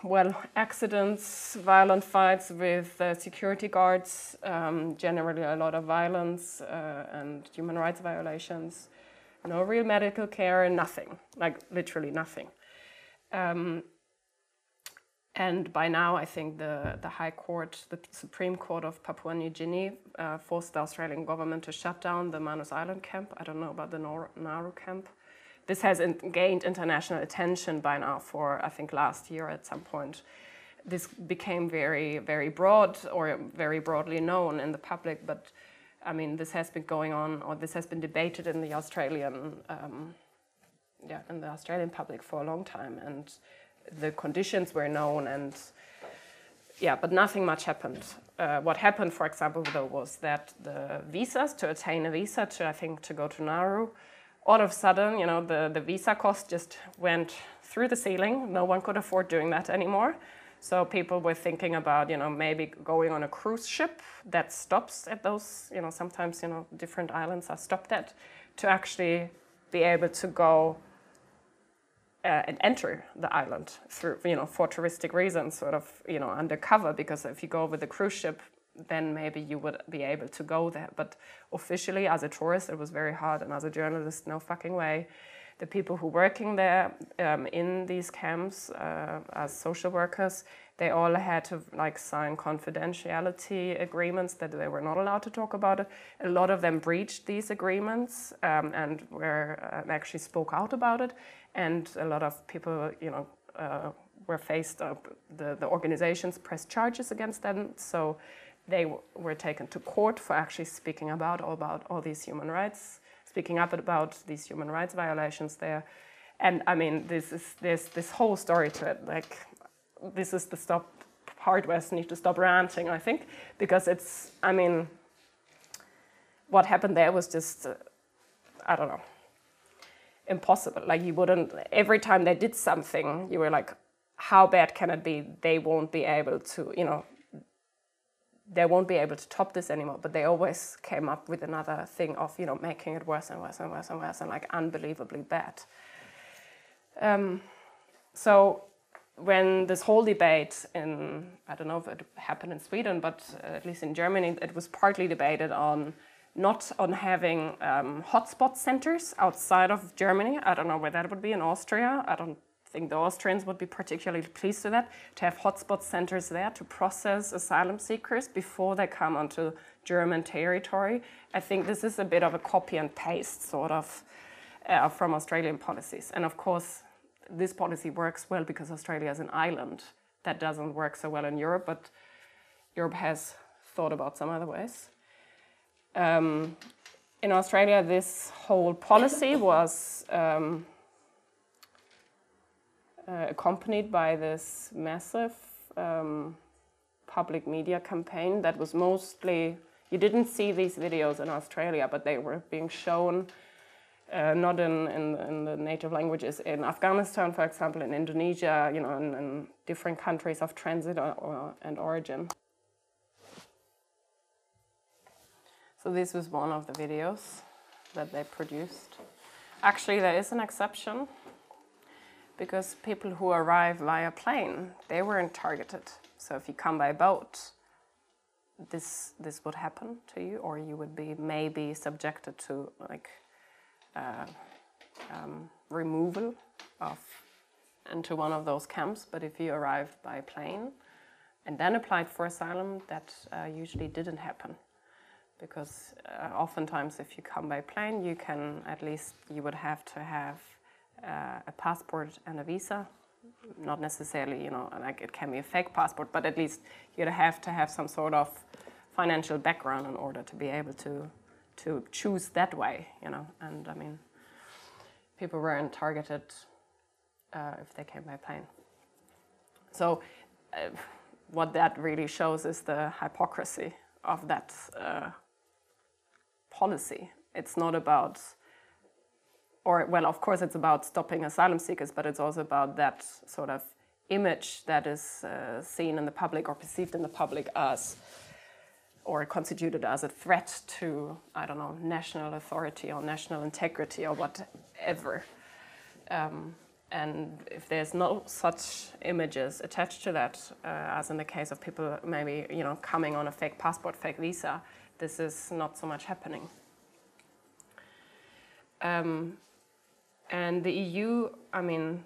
well accidents, violent fights with uh, security guards, um, generally a lot of violence uh, and human rights violations. No real medical care, and nothing, like literally nothing. Um, and by now, I think the, the High Court, the Supreme Court of Papua New Guinea, uh, forced the Australian government to shut down the Manus Island camp. I don't know about the Nauru camp. This has in, gained international attention by now for, I think, last year at some point. This became very, very broad or very broadly known in the public, but I mean, this has been going on, or this has been debated in the Australian, um, yeah, in the Australian public for a long time, and the conditions were known and yeah, but nothing much happened. Uh, what happened, for example, though, was that the visas to attain a visa to, I think, to go to Nauru, all of a sudden, you know, the, the visa cost just went through the ceiling. No one could afford doing that anymore. So people were thinking about, you know, maybe going on a cruise ship that stops at those, you know, sometimes, you know, different islands are stopped at to actually be able to go uh, and enter the island through, you know, for touristic reasons, sort of, you know, undercover. Because if you go with a cruise ship, then maybe you would be able to go there. But officially, as a tourist, it was very hard, and as a journalist, no fucking way. The people who working there um, in these camps uh, as social workers, they all had to like sign confidentiality agreements that they were not allowed to talk about it. A lot of them breached these agreements um, and were uh, actually spoke out about it and a lot of people, you know, uh, were faced up. The, the organizations pressed charges against them, so they were taken to court for actually speaking about all about all these human rights, speaking up about these human rights violations there. And I mean, this is there's this whole story to it. Like, this is the stop part where I need to stop ranting. I think because it's. I mean, what happened there was just. Uh, I don't know impossible. Like you wouldn't every time they did something, you were like, how bad can it be? They won't be able to, you know, they won't be able to top this anymore. But they always came up with another thing of, you know, making it worse and worse and worse and worse and like unbelievably bad. Um, so when this whole debate in, I don't know if it happened in Sweden, but at least in Germany, it was partly debated on not on having um, hotspot centers outside of Germany. I don't know where that would be in Austria. I don't think the Austrians would be particularly pleased with that, to have hotspot centers there to process asylum seekers before they come onto German territory. I think this is a bit of a copy and paste sort of uh, from Australian policies. And of course, this policy works well because Australia is an island. That doesn't work so well in Europe, but Europe has thought about some other ways. Um, in Australia, this whole policy [laughs] was um, uh, accompanied by this massive um, public media campaign that was mostly, you didn't see these videos in Australia, but they were being shown uh, not in, in, in, the native languages in Afghanistan, for example, in Indonesia, you know, in, in different countries of transit or, or, and origin. So this was one of the videos that they produced. Actually, there is an exception because people who arrive via plane, they weren't targeted. So if you come by boat, this this would happen to you, or you would be maybe subjected to like uh, um, removal of into one of those camps. But if you arrived by plane and then applied for asylum, that uh, usually didn't happen because uh, oftentimes if you come by plane, you can at least you would have to have uh, a passport and a visa. Not necessarily, you know, like it can be a fake passport, but at least you'd have to have some sort of financial background in order to be able to to choose that way, you know. And I mean, people weren't targeted uh, if they came by plane. So, uh, what that really shows is the hypocrisy of that uh, policy. It's not about, or well, of course, it's about stopping asylum seekers, but it's also about that sort of image that is uh, seen in the public or perceived in the public as or constituted as a threat to, I don't know, national authority or national integrity or whatever. Um, and if there's no such images attached to that, uh, as in the case of people maybe you know coming on a fake passport, fake visa, this is not so much happening. Um, and the EU, I mean,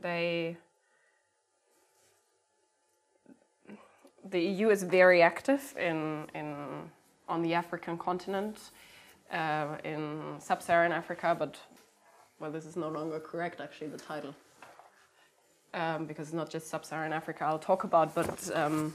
they the EU is very active in, in on the African continent, uh, in sub-Saharan Africa, but well, this is no longer correct, actually, the title. Um, because it's not just sub-Saharan Africa I'll talk about, but um,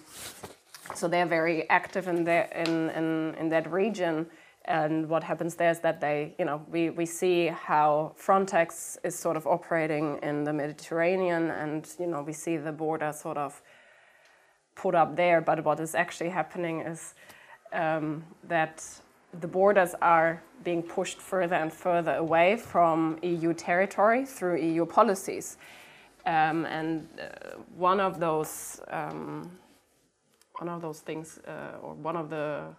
so they're very active in, their, in, in, in that region. And what happens there is that they, you know, we, we see how Frontex is sort of operating in the Mediterranean, and you know, we see the border sort of put up there. But what is actually happening is um, that the borders are being pushed further and further away from EU territory through EU policies. Um, and uh, one of those um, one of those things, uh, or one of the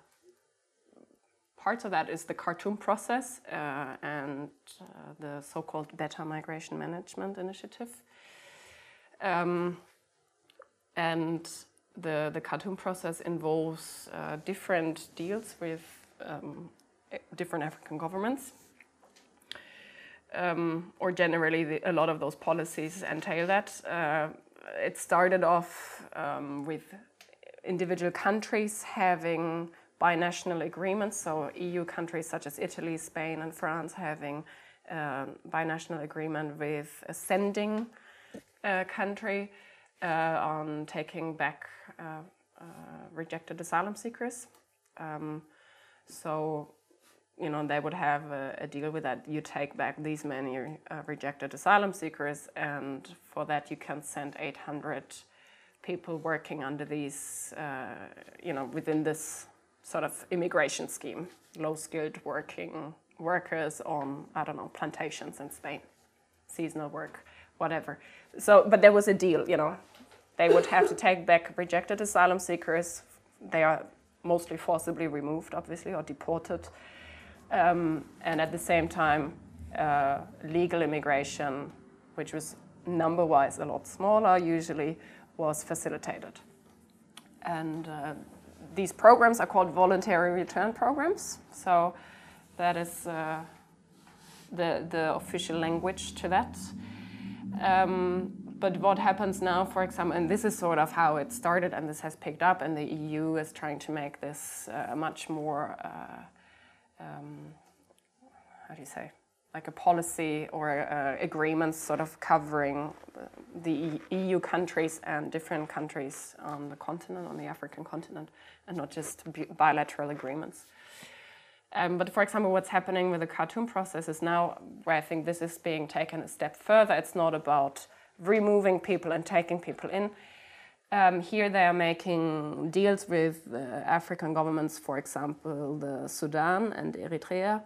parts of that is the Khartoum process uh, and uh, the so-called Better Migration Management Initiative. Um, and the, the Khartoum process involves uh, different deals with um, different African governments. Um, or generally, the, a lot of those policies entail that. Uh, it started off um, with individual countries having binational agreements, so EU countries such as Italy, Spain, and France having um, binational agreement with a sending uh, country uh, on taking back uh, uh, rejected asylum seekers. Um, so, you know, they would have a, a, deal with that. You take back these many uh, rejected asylum seekers, and for that you can send 800 people working under these, uh, you know, within this sort of immigration scheme, low-skilled working workers on, I don't know, plantations in Spain, seasonal work, whatever. So, but there was a deal, you know. They would have to take back rejected asylum seekers. They are mostly forcibly removed, obviously, or deported. Um, and at the same time, uh, legal immigration, which was number wise a lot smaller usually, was facilitated. And uh, these programs are called voluntary return programs. So that is uh, the, the official language to that. Um, but what happens now, for example, and this is sort of how it started and this has picked up, and the EU is trying to make this uh, much more, uh, um, how do you say, like a policy or uh, agreements sort of covering the EU countries and different countries on the continent, on the African continent, and not just bilateral agreements. Um, but for example, what's happening with the Khartoum process is now where I think this is being taken a step further. It's not about removing people and taking people in. Um, here they are making deals with uh, African governments, for example, the Sudan and Eritrea.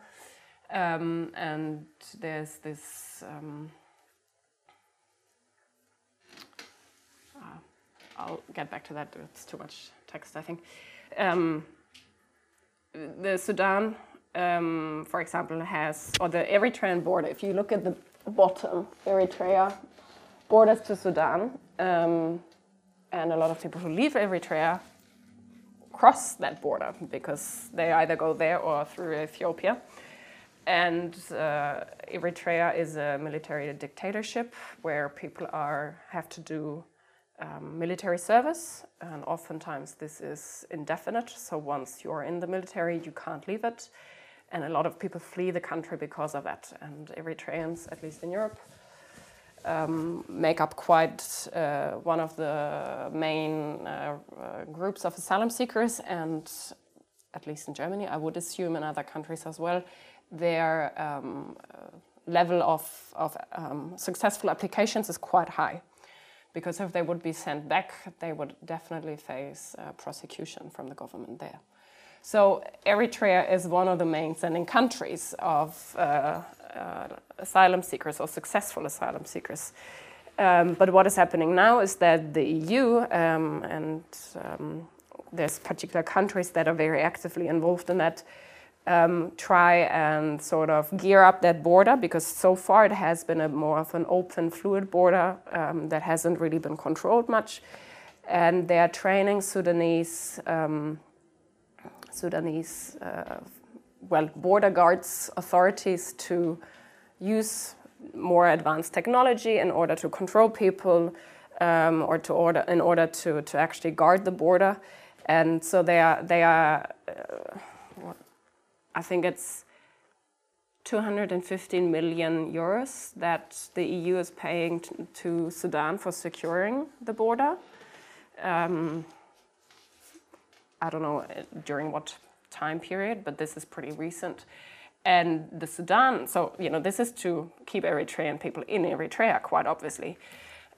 Um, and there's this. Um, uh, I'll get back to that. It's too much text, I think. Um, the Sudan, um, for example, has, or the Eritrean border, if you look at the bottom, Eritrea, borders to Sudan, um, and a lot of people who leave Eritrea cross that border because they either go there or through Ethiopia. And uh, Eritrea is a military dictatorship where people are have to do um, military service, and oftentimes this is indefinite. So once you're in the military, you can't leave it, and a lot of people flee the country because of that. And Eritreans, at least in Europe, um, make up quite uh, one of the main uh, uh, groups of asylum seekers, and at least in Germany, I would assume in other countries as well, their um, uh, level of, of um, successful applications is quite high. Because if they would be sent back, they would definitely face uh, prosecution from the government there. So Eritrea is one of the main sending countries of uh, uh, asylum seekers or successful asylum seekers. Um, but what is happening now is that the EU um, and um, there's particular countries that are very actively involved in that um, try and sort of gear up that border because so far it has been a more of an open, fluid border um, that hasn't really been controlled much. And they are training Sudanese, um, Sudanese, uh, well, border guards authorities to use more advanced technology in order to control people um, or to order in order to, to actually guard the border. And so they are they are. Uh, I think it's 215 million euros that the EU is paying to Sudan for securing the border. Um, I don't know uh, during what time period, but this is pretty recent. And the Sudan, so you know, this is to keep Eritrean people in Eritrea, quite obviously.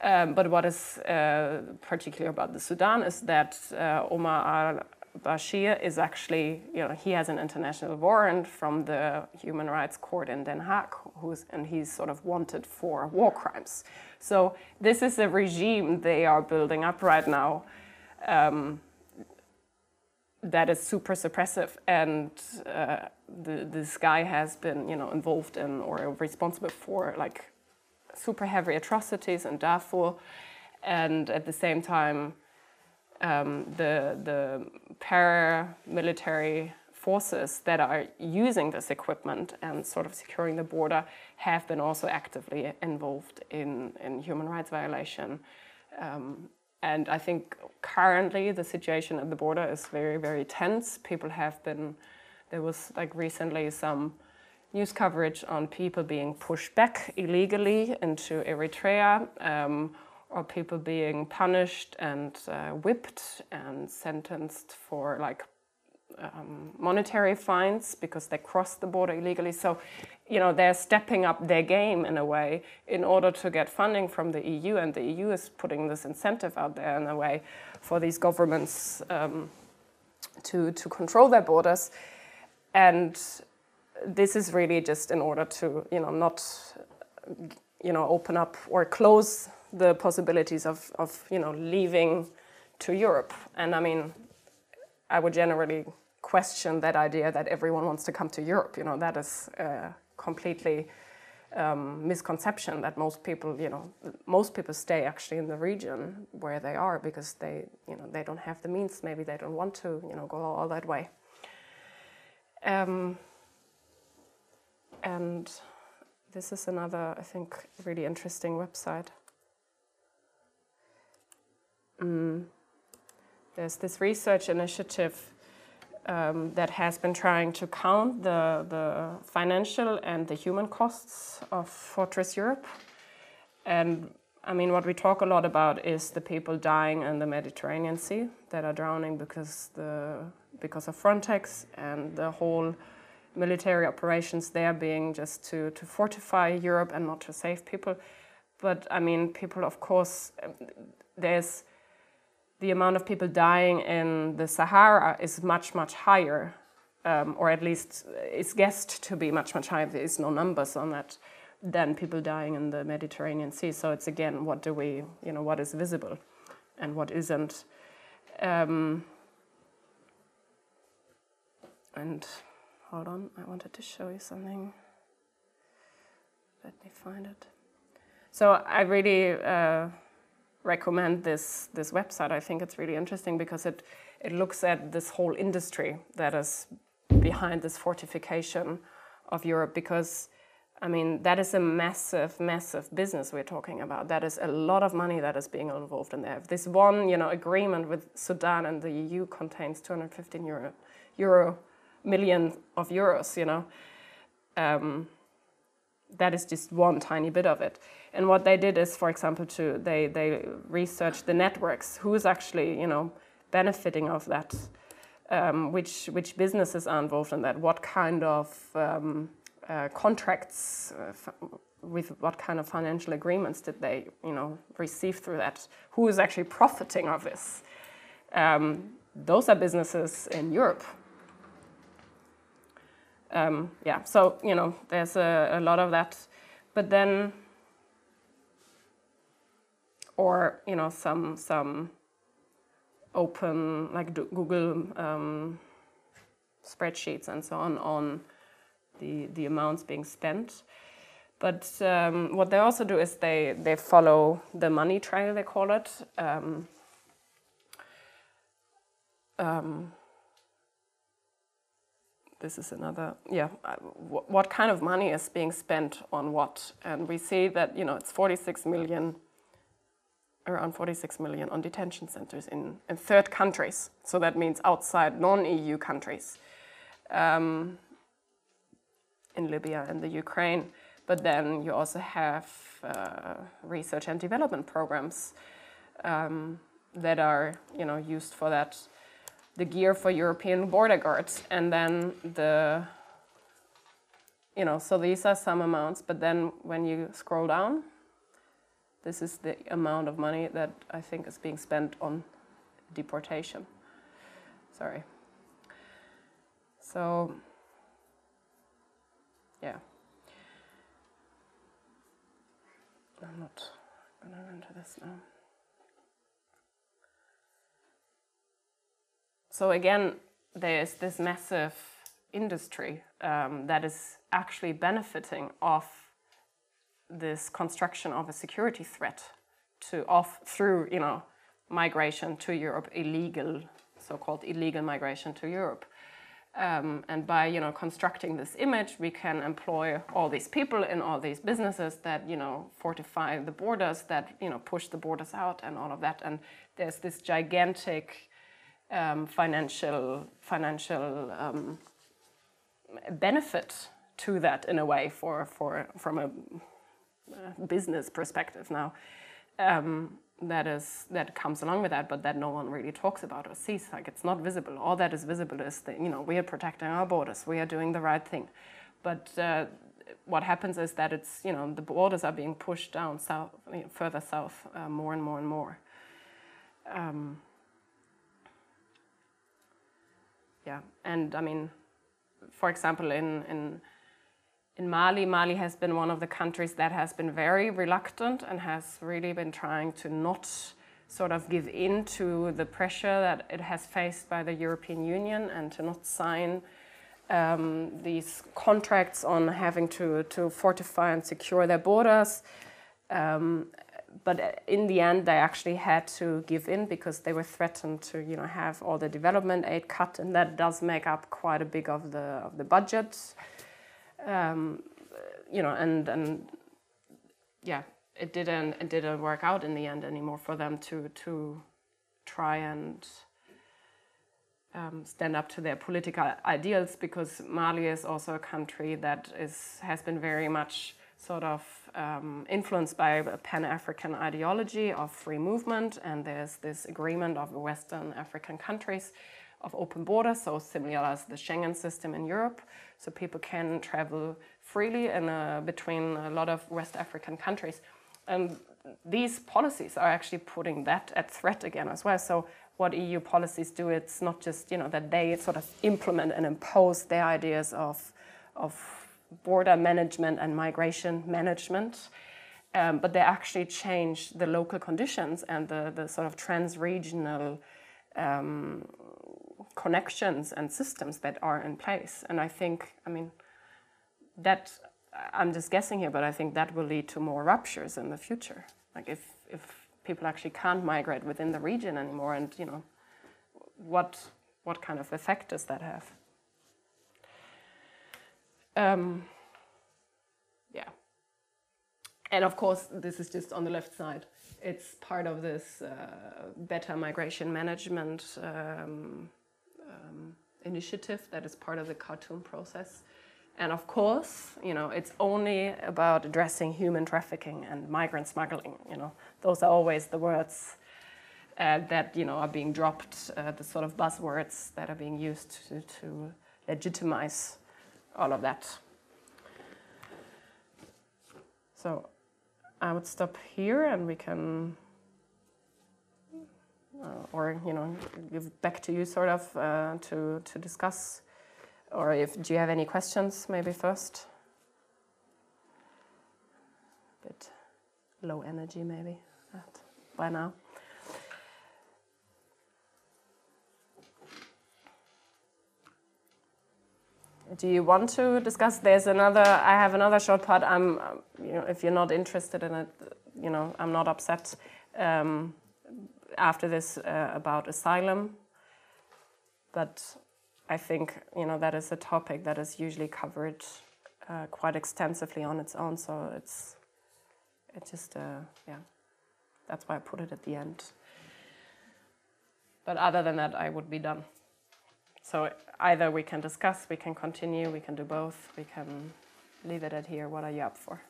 Um, but what is uh, particular about the Sudan is that uh, Omar al Bashir is actually, you know, he has an international warrant from the Human Rights Court in Den Haag, who's, and he's sort of wanted for war crimes. So this is a regime they are building up right now um, that is super suppressive, and uh, the, this guy has been, you know, involved in or responsible for like super heavy atrocities in Darfur, and at the same time um, the, the paramilitary forces that are using this equipment and sort of securing the border have been also actively involved in, in human rights violation. Um, and I think currently the situation at the border is very, very tense. People have been, there was like recently some news coverage on people being pushed back illegally into Eritrea. Um, or people being punished and uh, whipped and sentenced for like um, monetary fines because they crossed the border illegally. So, you know, they're stepping up their game in a way in order to get funding from the EU, and the EU is putting this incentive out there in a way for these governments um, to to control their borders, and this is really just in order to, you know, not, you know, open up or close the possibilities of, of you know leaving to Europe. And I mean, I would generally question that idea that everyone wants to come to Europe. You know, that is uh, completely um, misconception that most people, you know, most people stay actually in the region where they are because they, you know, they don't have the means. Maybe they don't want to, you know, go all that way. Um, and this is another, I think, really interesting website. Mm. There's this research initiative um, that has been trying to count the, the financial and the human costs of Fortress Europe. And I mean, what we talk a lot about is the people dying in the Mediterranean Sea that are drowning because, the, because of Frontex and the whole military operations there being just to, to fortify Europe and not to save people. But I mean, people, of course, there's the amount of people dying in the Sahara is much, much higher, um, or at least is guessed to be much, much higher. There is no numbers on that than people dying in the Mediterranean Sea. So it's again, what do we, you know, what is visible and what isn't. Um, and hold on, I wanted to show you something. Let me find it. So I really. Uh, recommend this this website. I think it's really interesting because it it looks at this whole industry that is behind this fortification of Europe because I mean that is a massive massive business we're talking about. That is a lot of money that is being involved in there. This one you know agreement with Sudan and the EU contains 215 euro, euro million of euros, you know. Um, that is just one tiny bit of it. And what they did is, for example, to they they researched the networks, who is actually you know benefiting of that, um, which which businesses are involved in that, what kind of um, uh, contracts, uh, with what kind of financial agreements did they you know receive through that, who is actually profiting of this. Um, those are businesses in Europe. Um, yeah, so you know, there's a, a lot of that, but then or you know some some open like Google um, spreadsheets and so on on the the amounts being spent. But um, what they also do is they they follow the money trail they call it. Um, um this is another yeah what kind of money is being spent on what and we see that you know it's 46 million around 46 million on detention centers in, in third countries. So that means outside non EU countries, um, in Libya and the Ukraine. But then you also have uh, research and development programs um, that are you know, used for that. The gear for European border guards, and then the you know, so these are some amounts, but then when you scroll down, this is the amount of money that I think is being spent on deportation. Sorry. So, yeah. I'm not going to go into this now. So, again, there's this massive industry um, that is actually benefiting off this construction of a security threat to off through you know migration to Europe, illegal so-called illegal migration to Europe. Um, and by you know constructing this image, we can employ all these people in all these businesses that you know fortify the borders, that you know push the borders out, and all of that. And there's this gigantic um, financial financial um, benefit to that in a way for for from a business perspective now um, that is that comes along with that, but that no one really talks about or sees. Like it's not visible. All that is visible is that you know we are protecting our borders, we are doing the right thing, but uh, what happens is that it's you know the borders are being pushed down south, further south, uh, more and more and more. Um, yeah, and I mean, for example, in in in Mali, Mali has been one of the countries that has been very reluctant and has really been trying to not sort of give in to the pressure that it has faced by the European Union and to not sign um, these contracts on having to, to fortify and secure their borders. Um, but in the end, they actually had to give in because they were threatened to, you know, have all the development aid cut, and that does make up quite a big of the of the budget. Um, you know, and and yeah, it didn't it didn't work out in the end anymore for them to to try and um, stand up to their political ideals because Mali is also a country that is has been very much sort of um, influenced by a pan-African ideology of free movement, and there's this agreement of Western African countries of open borders, so similar as the Schengen system in Europe. So people can travel freely in, uh, between a lot of West African countries. And these policies are actually putting that at threat again as well. So what EU policies do, it's not just you know that they sort of implement and impose their ideas of, of border management and migration management, um, but they actually change the local conditions and the, the sort of trans-regional um, connections and systems that are in place. And I think, I mean, that I'm just guessing here, but I think that will lead to more ruptures in the future. Like if if people actually can't migrate within the region anymore, and you know, what what kind of effect does that have? Um, yeah, and of course, this is just on the left side. It's part of this uh, better migration management um, um, initiative that is part of the Khartoum process. And of course, you know, it's only about addressing human trafficking and migrant smuggling. You know, those are always the words uh, that you know are being dropped, uh, the sort of buzzwords that are being used to, to legitimize all of that. So I would stop here, and we can, uh, or you know, give back to you, sort of, uh, to to discuss. Or if do you have any questions maybe first? A bit low energy maybe by now do you want to discuss there's another i have another short part i'm um, you know if you're not interested in it you know i'm not upset um, after this uh, about asylum but I think you know that is a topic that is usually covered uh, quite extensively on its own. So it's it just uh, yeah, that's why I put it at the end. But other than that, I would be done. So either we can discuss, we can continue, we can do both, we can leave it at here. What are you up for?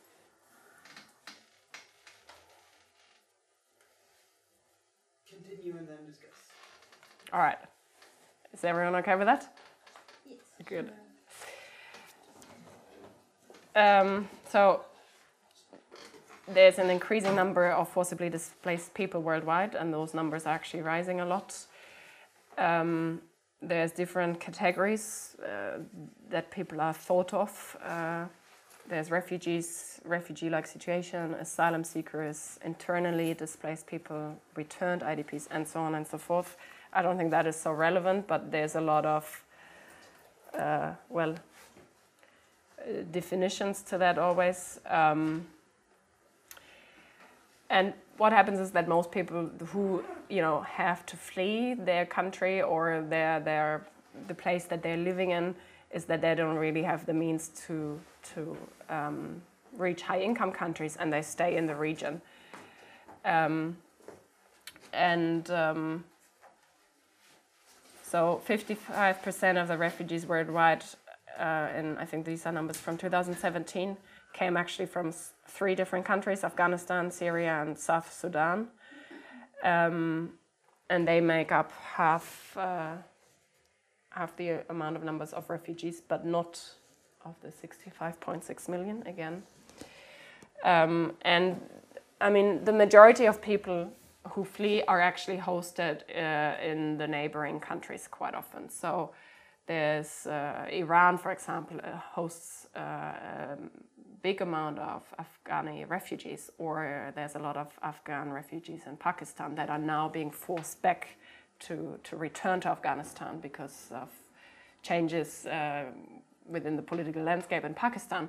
Continue and then discuss. All right. Is everyone okay with that? Yes. Good. Um, so there's an increasing number of forcibly displaced people worldwide, and those numbers are actually rising a lot. Um, there's different categories uh, that people are thought of. Uh, there's refugees, refugee-like situation, asylum seekers, internally displaced people, returned IDPs, and so on and so forth. I don't think that is so relevant, but there's a lot of, uh, well, definitions to that always. Um, and what happens is that most people who you know have to flee their country or their their the place that they're living in is that they don't really have the means to to um, reach high income countries and they stay in the region. Um, and um, so 55% of the refugees worldwide, uh, and I think these are numbers from 2017, came actually from three different countries Afghanistan, Syria, and South Sudan. Um, and they make up half, uh, half the amount of numbers of refugees, but not of the 65.6 million again. Um, and I mean, the majority of people who flee are actually hosted uh, in the neighboring countries quite often. So there's uh, Iran, for example, uh, hosts uh, a big amount of Afghani refugees, or there's a lot of Afghan refugees in Pakistan that are now being forced back to, to return to Afghanistan because of changes uh, within the political landscape in Pakistan.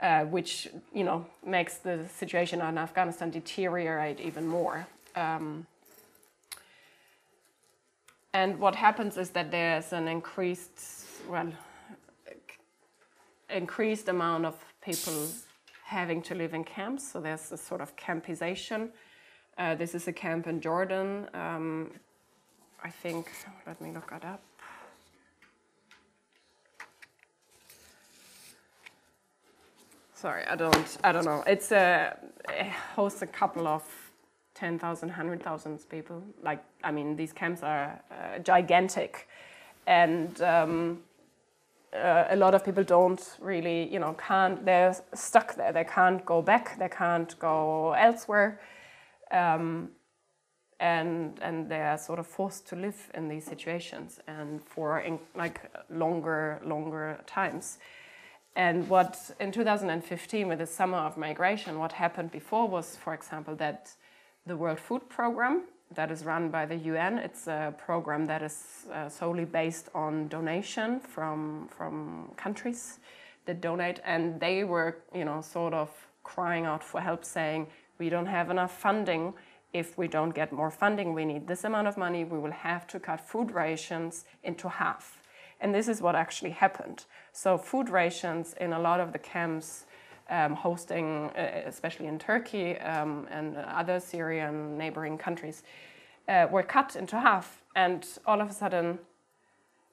Uh, which you know makes the situation in Afghanistan deteriorate even more. Um, and what happens is that there's an increased, well, increased amount of people having to live in camps. So there's a sort of campization. Uh, this is a camp in Jordan. Um, I think, let me look it up. sorry, I don't, I don't know. It's a it hosts a couple of 10,000, 100,000 people. Like, I mean, these camps are uh, gigantic, and um, uh, a lot of people don't really, you know, can't. They're stuck there. They can't go back. They can't go elsewhere. Um, and and they are sort of forced to live in these situations and for in, like longer longer times and what in 2015, with the summer of migration, what happened before was, for example, that the World Food Program that is run by the UN, it's a program that is uh, solely based on donation from from countries that donate, and they were, you know, sort of crying out for help, saying we don't have enough funding if we don't get more funding, we need this amount of money, we will have to cut food rations into half. And this is what actually happened. So, food rations in a lot of the camps um, hosting, uh, especially in Turkey um, and other Syrian neighboring countries, uh, were cut into half. And all of a sudden,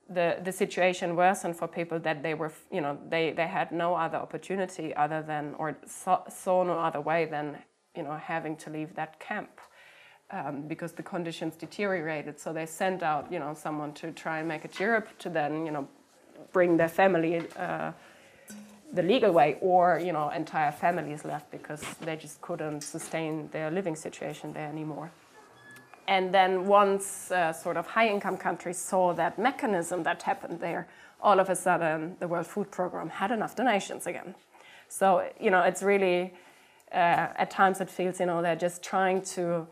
the, the situation worsened for people that they were, you know, they, they had no other opportunity other than, or saw, saw no other way than, you know, having to leave that camp. Um, because the conditions deteriorated. So they sent out, you know, someone to try and make it Europe to then, you know, bring their family uh, the legal way, or you know, entire families left because they just couldn't sustain their living situation there anymore. And then once uh, sort of high-income countries saw that mechanism that happened there, all of a sudden the World Food Program had enough donations again. So you know, it's really uh, at times it feels you know they're just trying to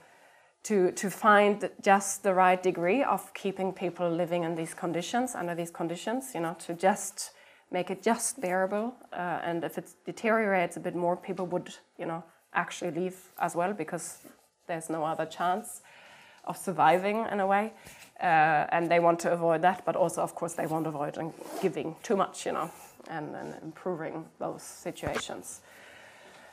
to, to find just the right degree of keeping people living in these conditions, under these conditions, you know, to just make it just bearable. Uh, and if it deteriorates a bit more, people would, you know, actually leave as well because there's no other chance of surviving in a way. Uh, and they want to avoid that, but also, of course, they want to avoid giving too much, you know, and, and improving those situations.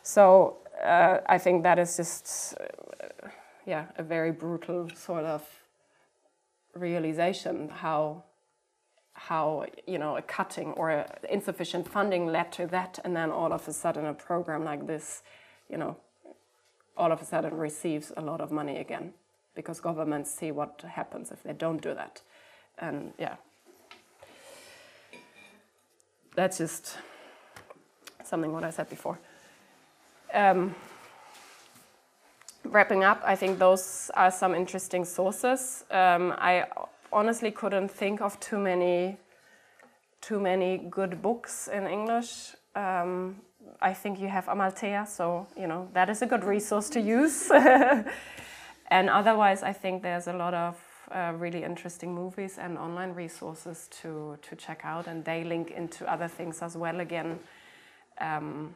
So uh, I think that is just uh, yeah, a very brutal sort of realization how how you know a cutting or a insufficient funding led to that and then all of a sudden a program like this you know all of a sudden receives a lot of money again because governments see what happens if they don't do that. And yeah. That's just something what i said before. Um, wrapping up, I think those are some interesting sources. Um, I honestly couldn't think of too many, too many good books in English. Um, I think you have Amalthea, so you know that is a good resource to use. [laughs] and otherwise, I think there's a lot of uh, really interesting movies and online resources to to check out, and they link into other things as well. Again. Um,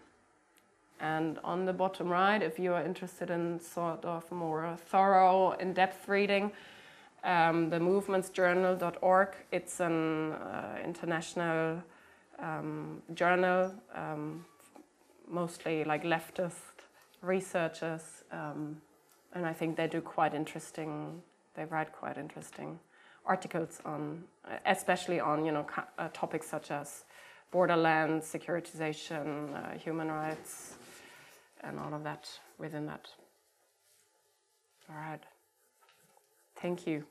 and on the bottom right, if you are interested in sort of more thorough, in-depth reading, um, the movementsjournal.org, it's an uh, international um, journal, um, mostly like leftist researchers, um, and I think they do quite interesting, they write quite interesting articles on, especially on, you know, uh, topics such as borderlands, securitization, uh, human rights, and all of that within that. All right. Thank you.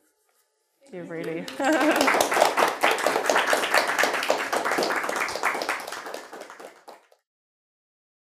You really. [laughs]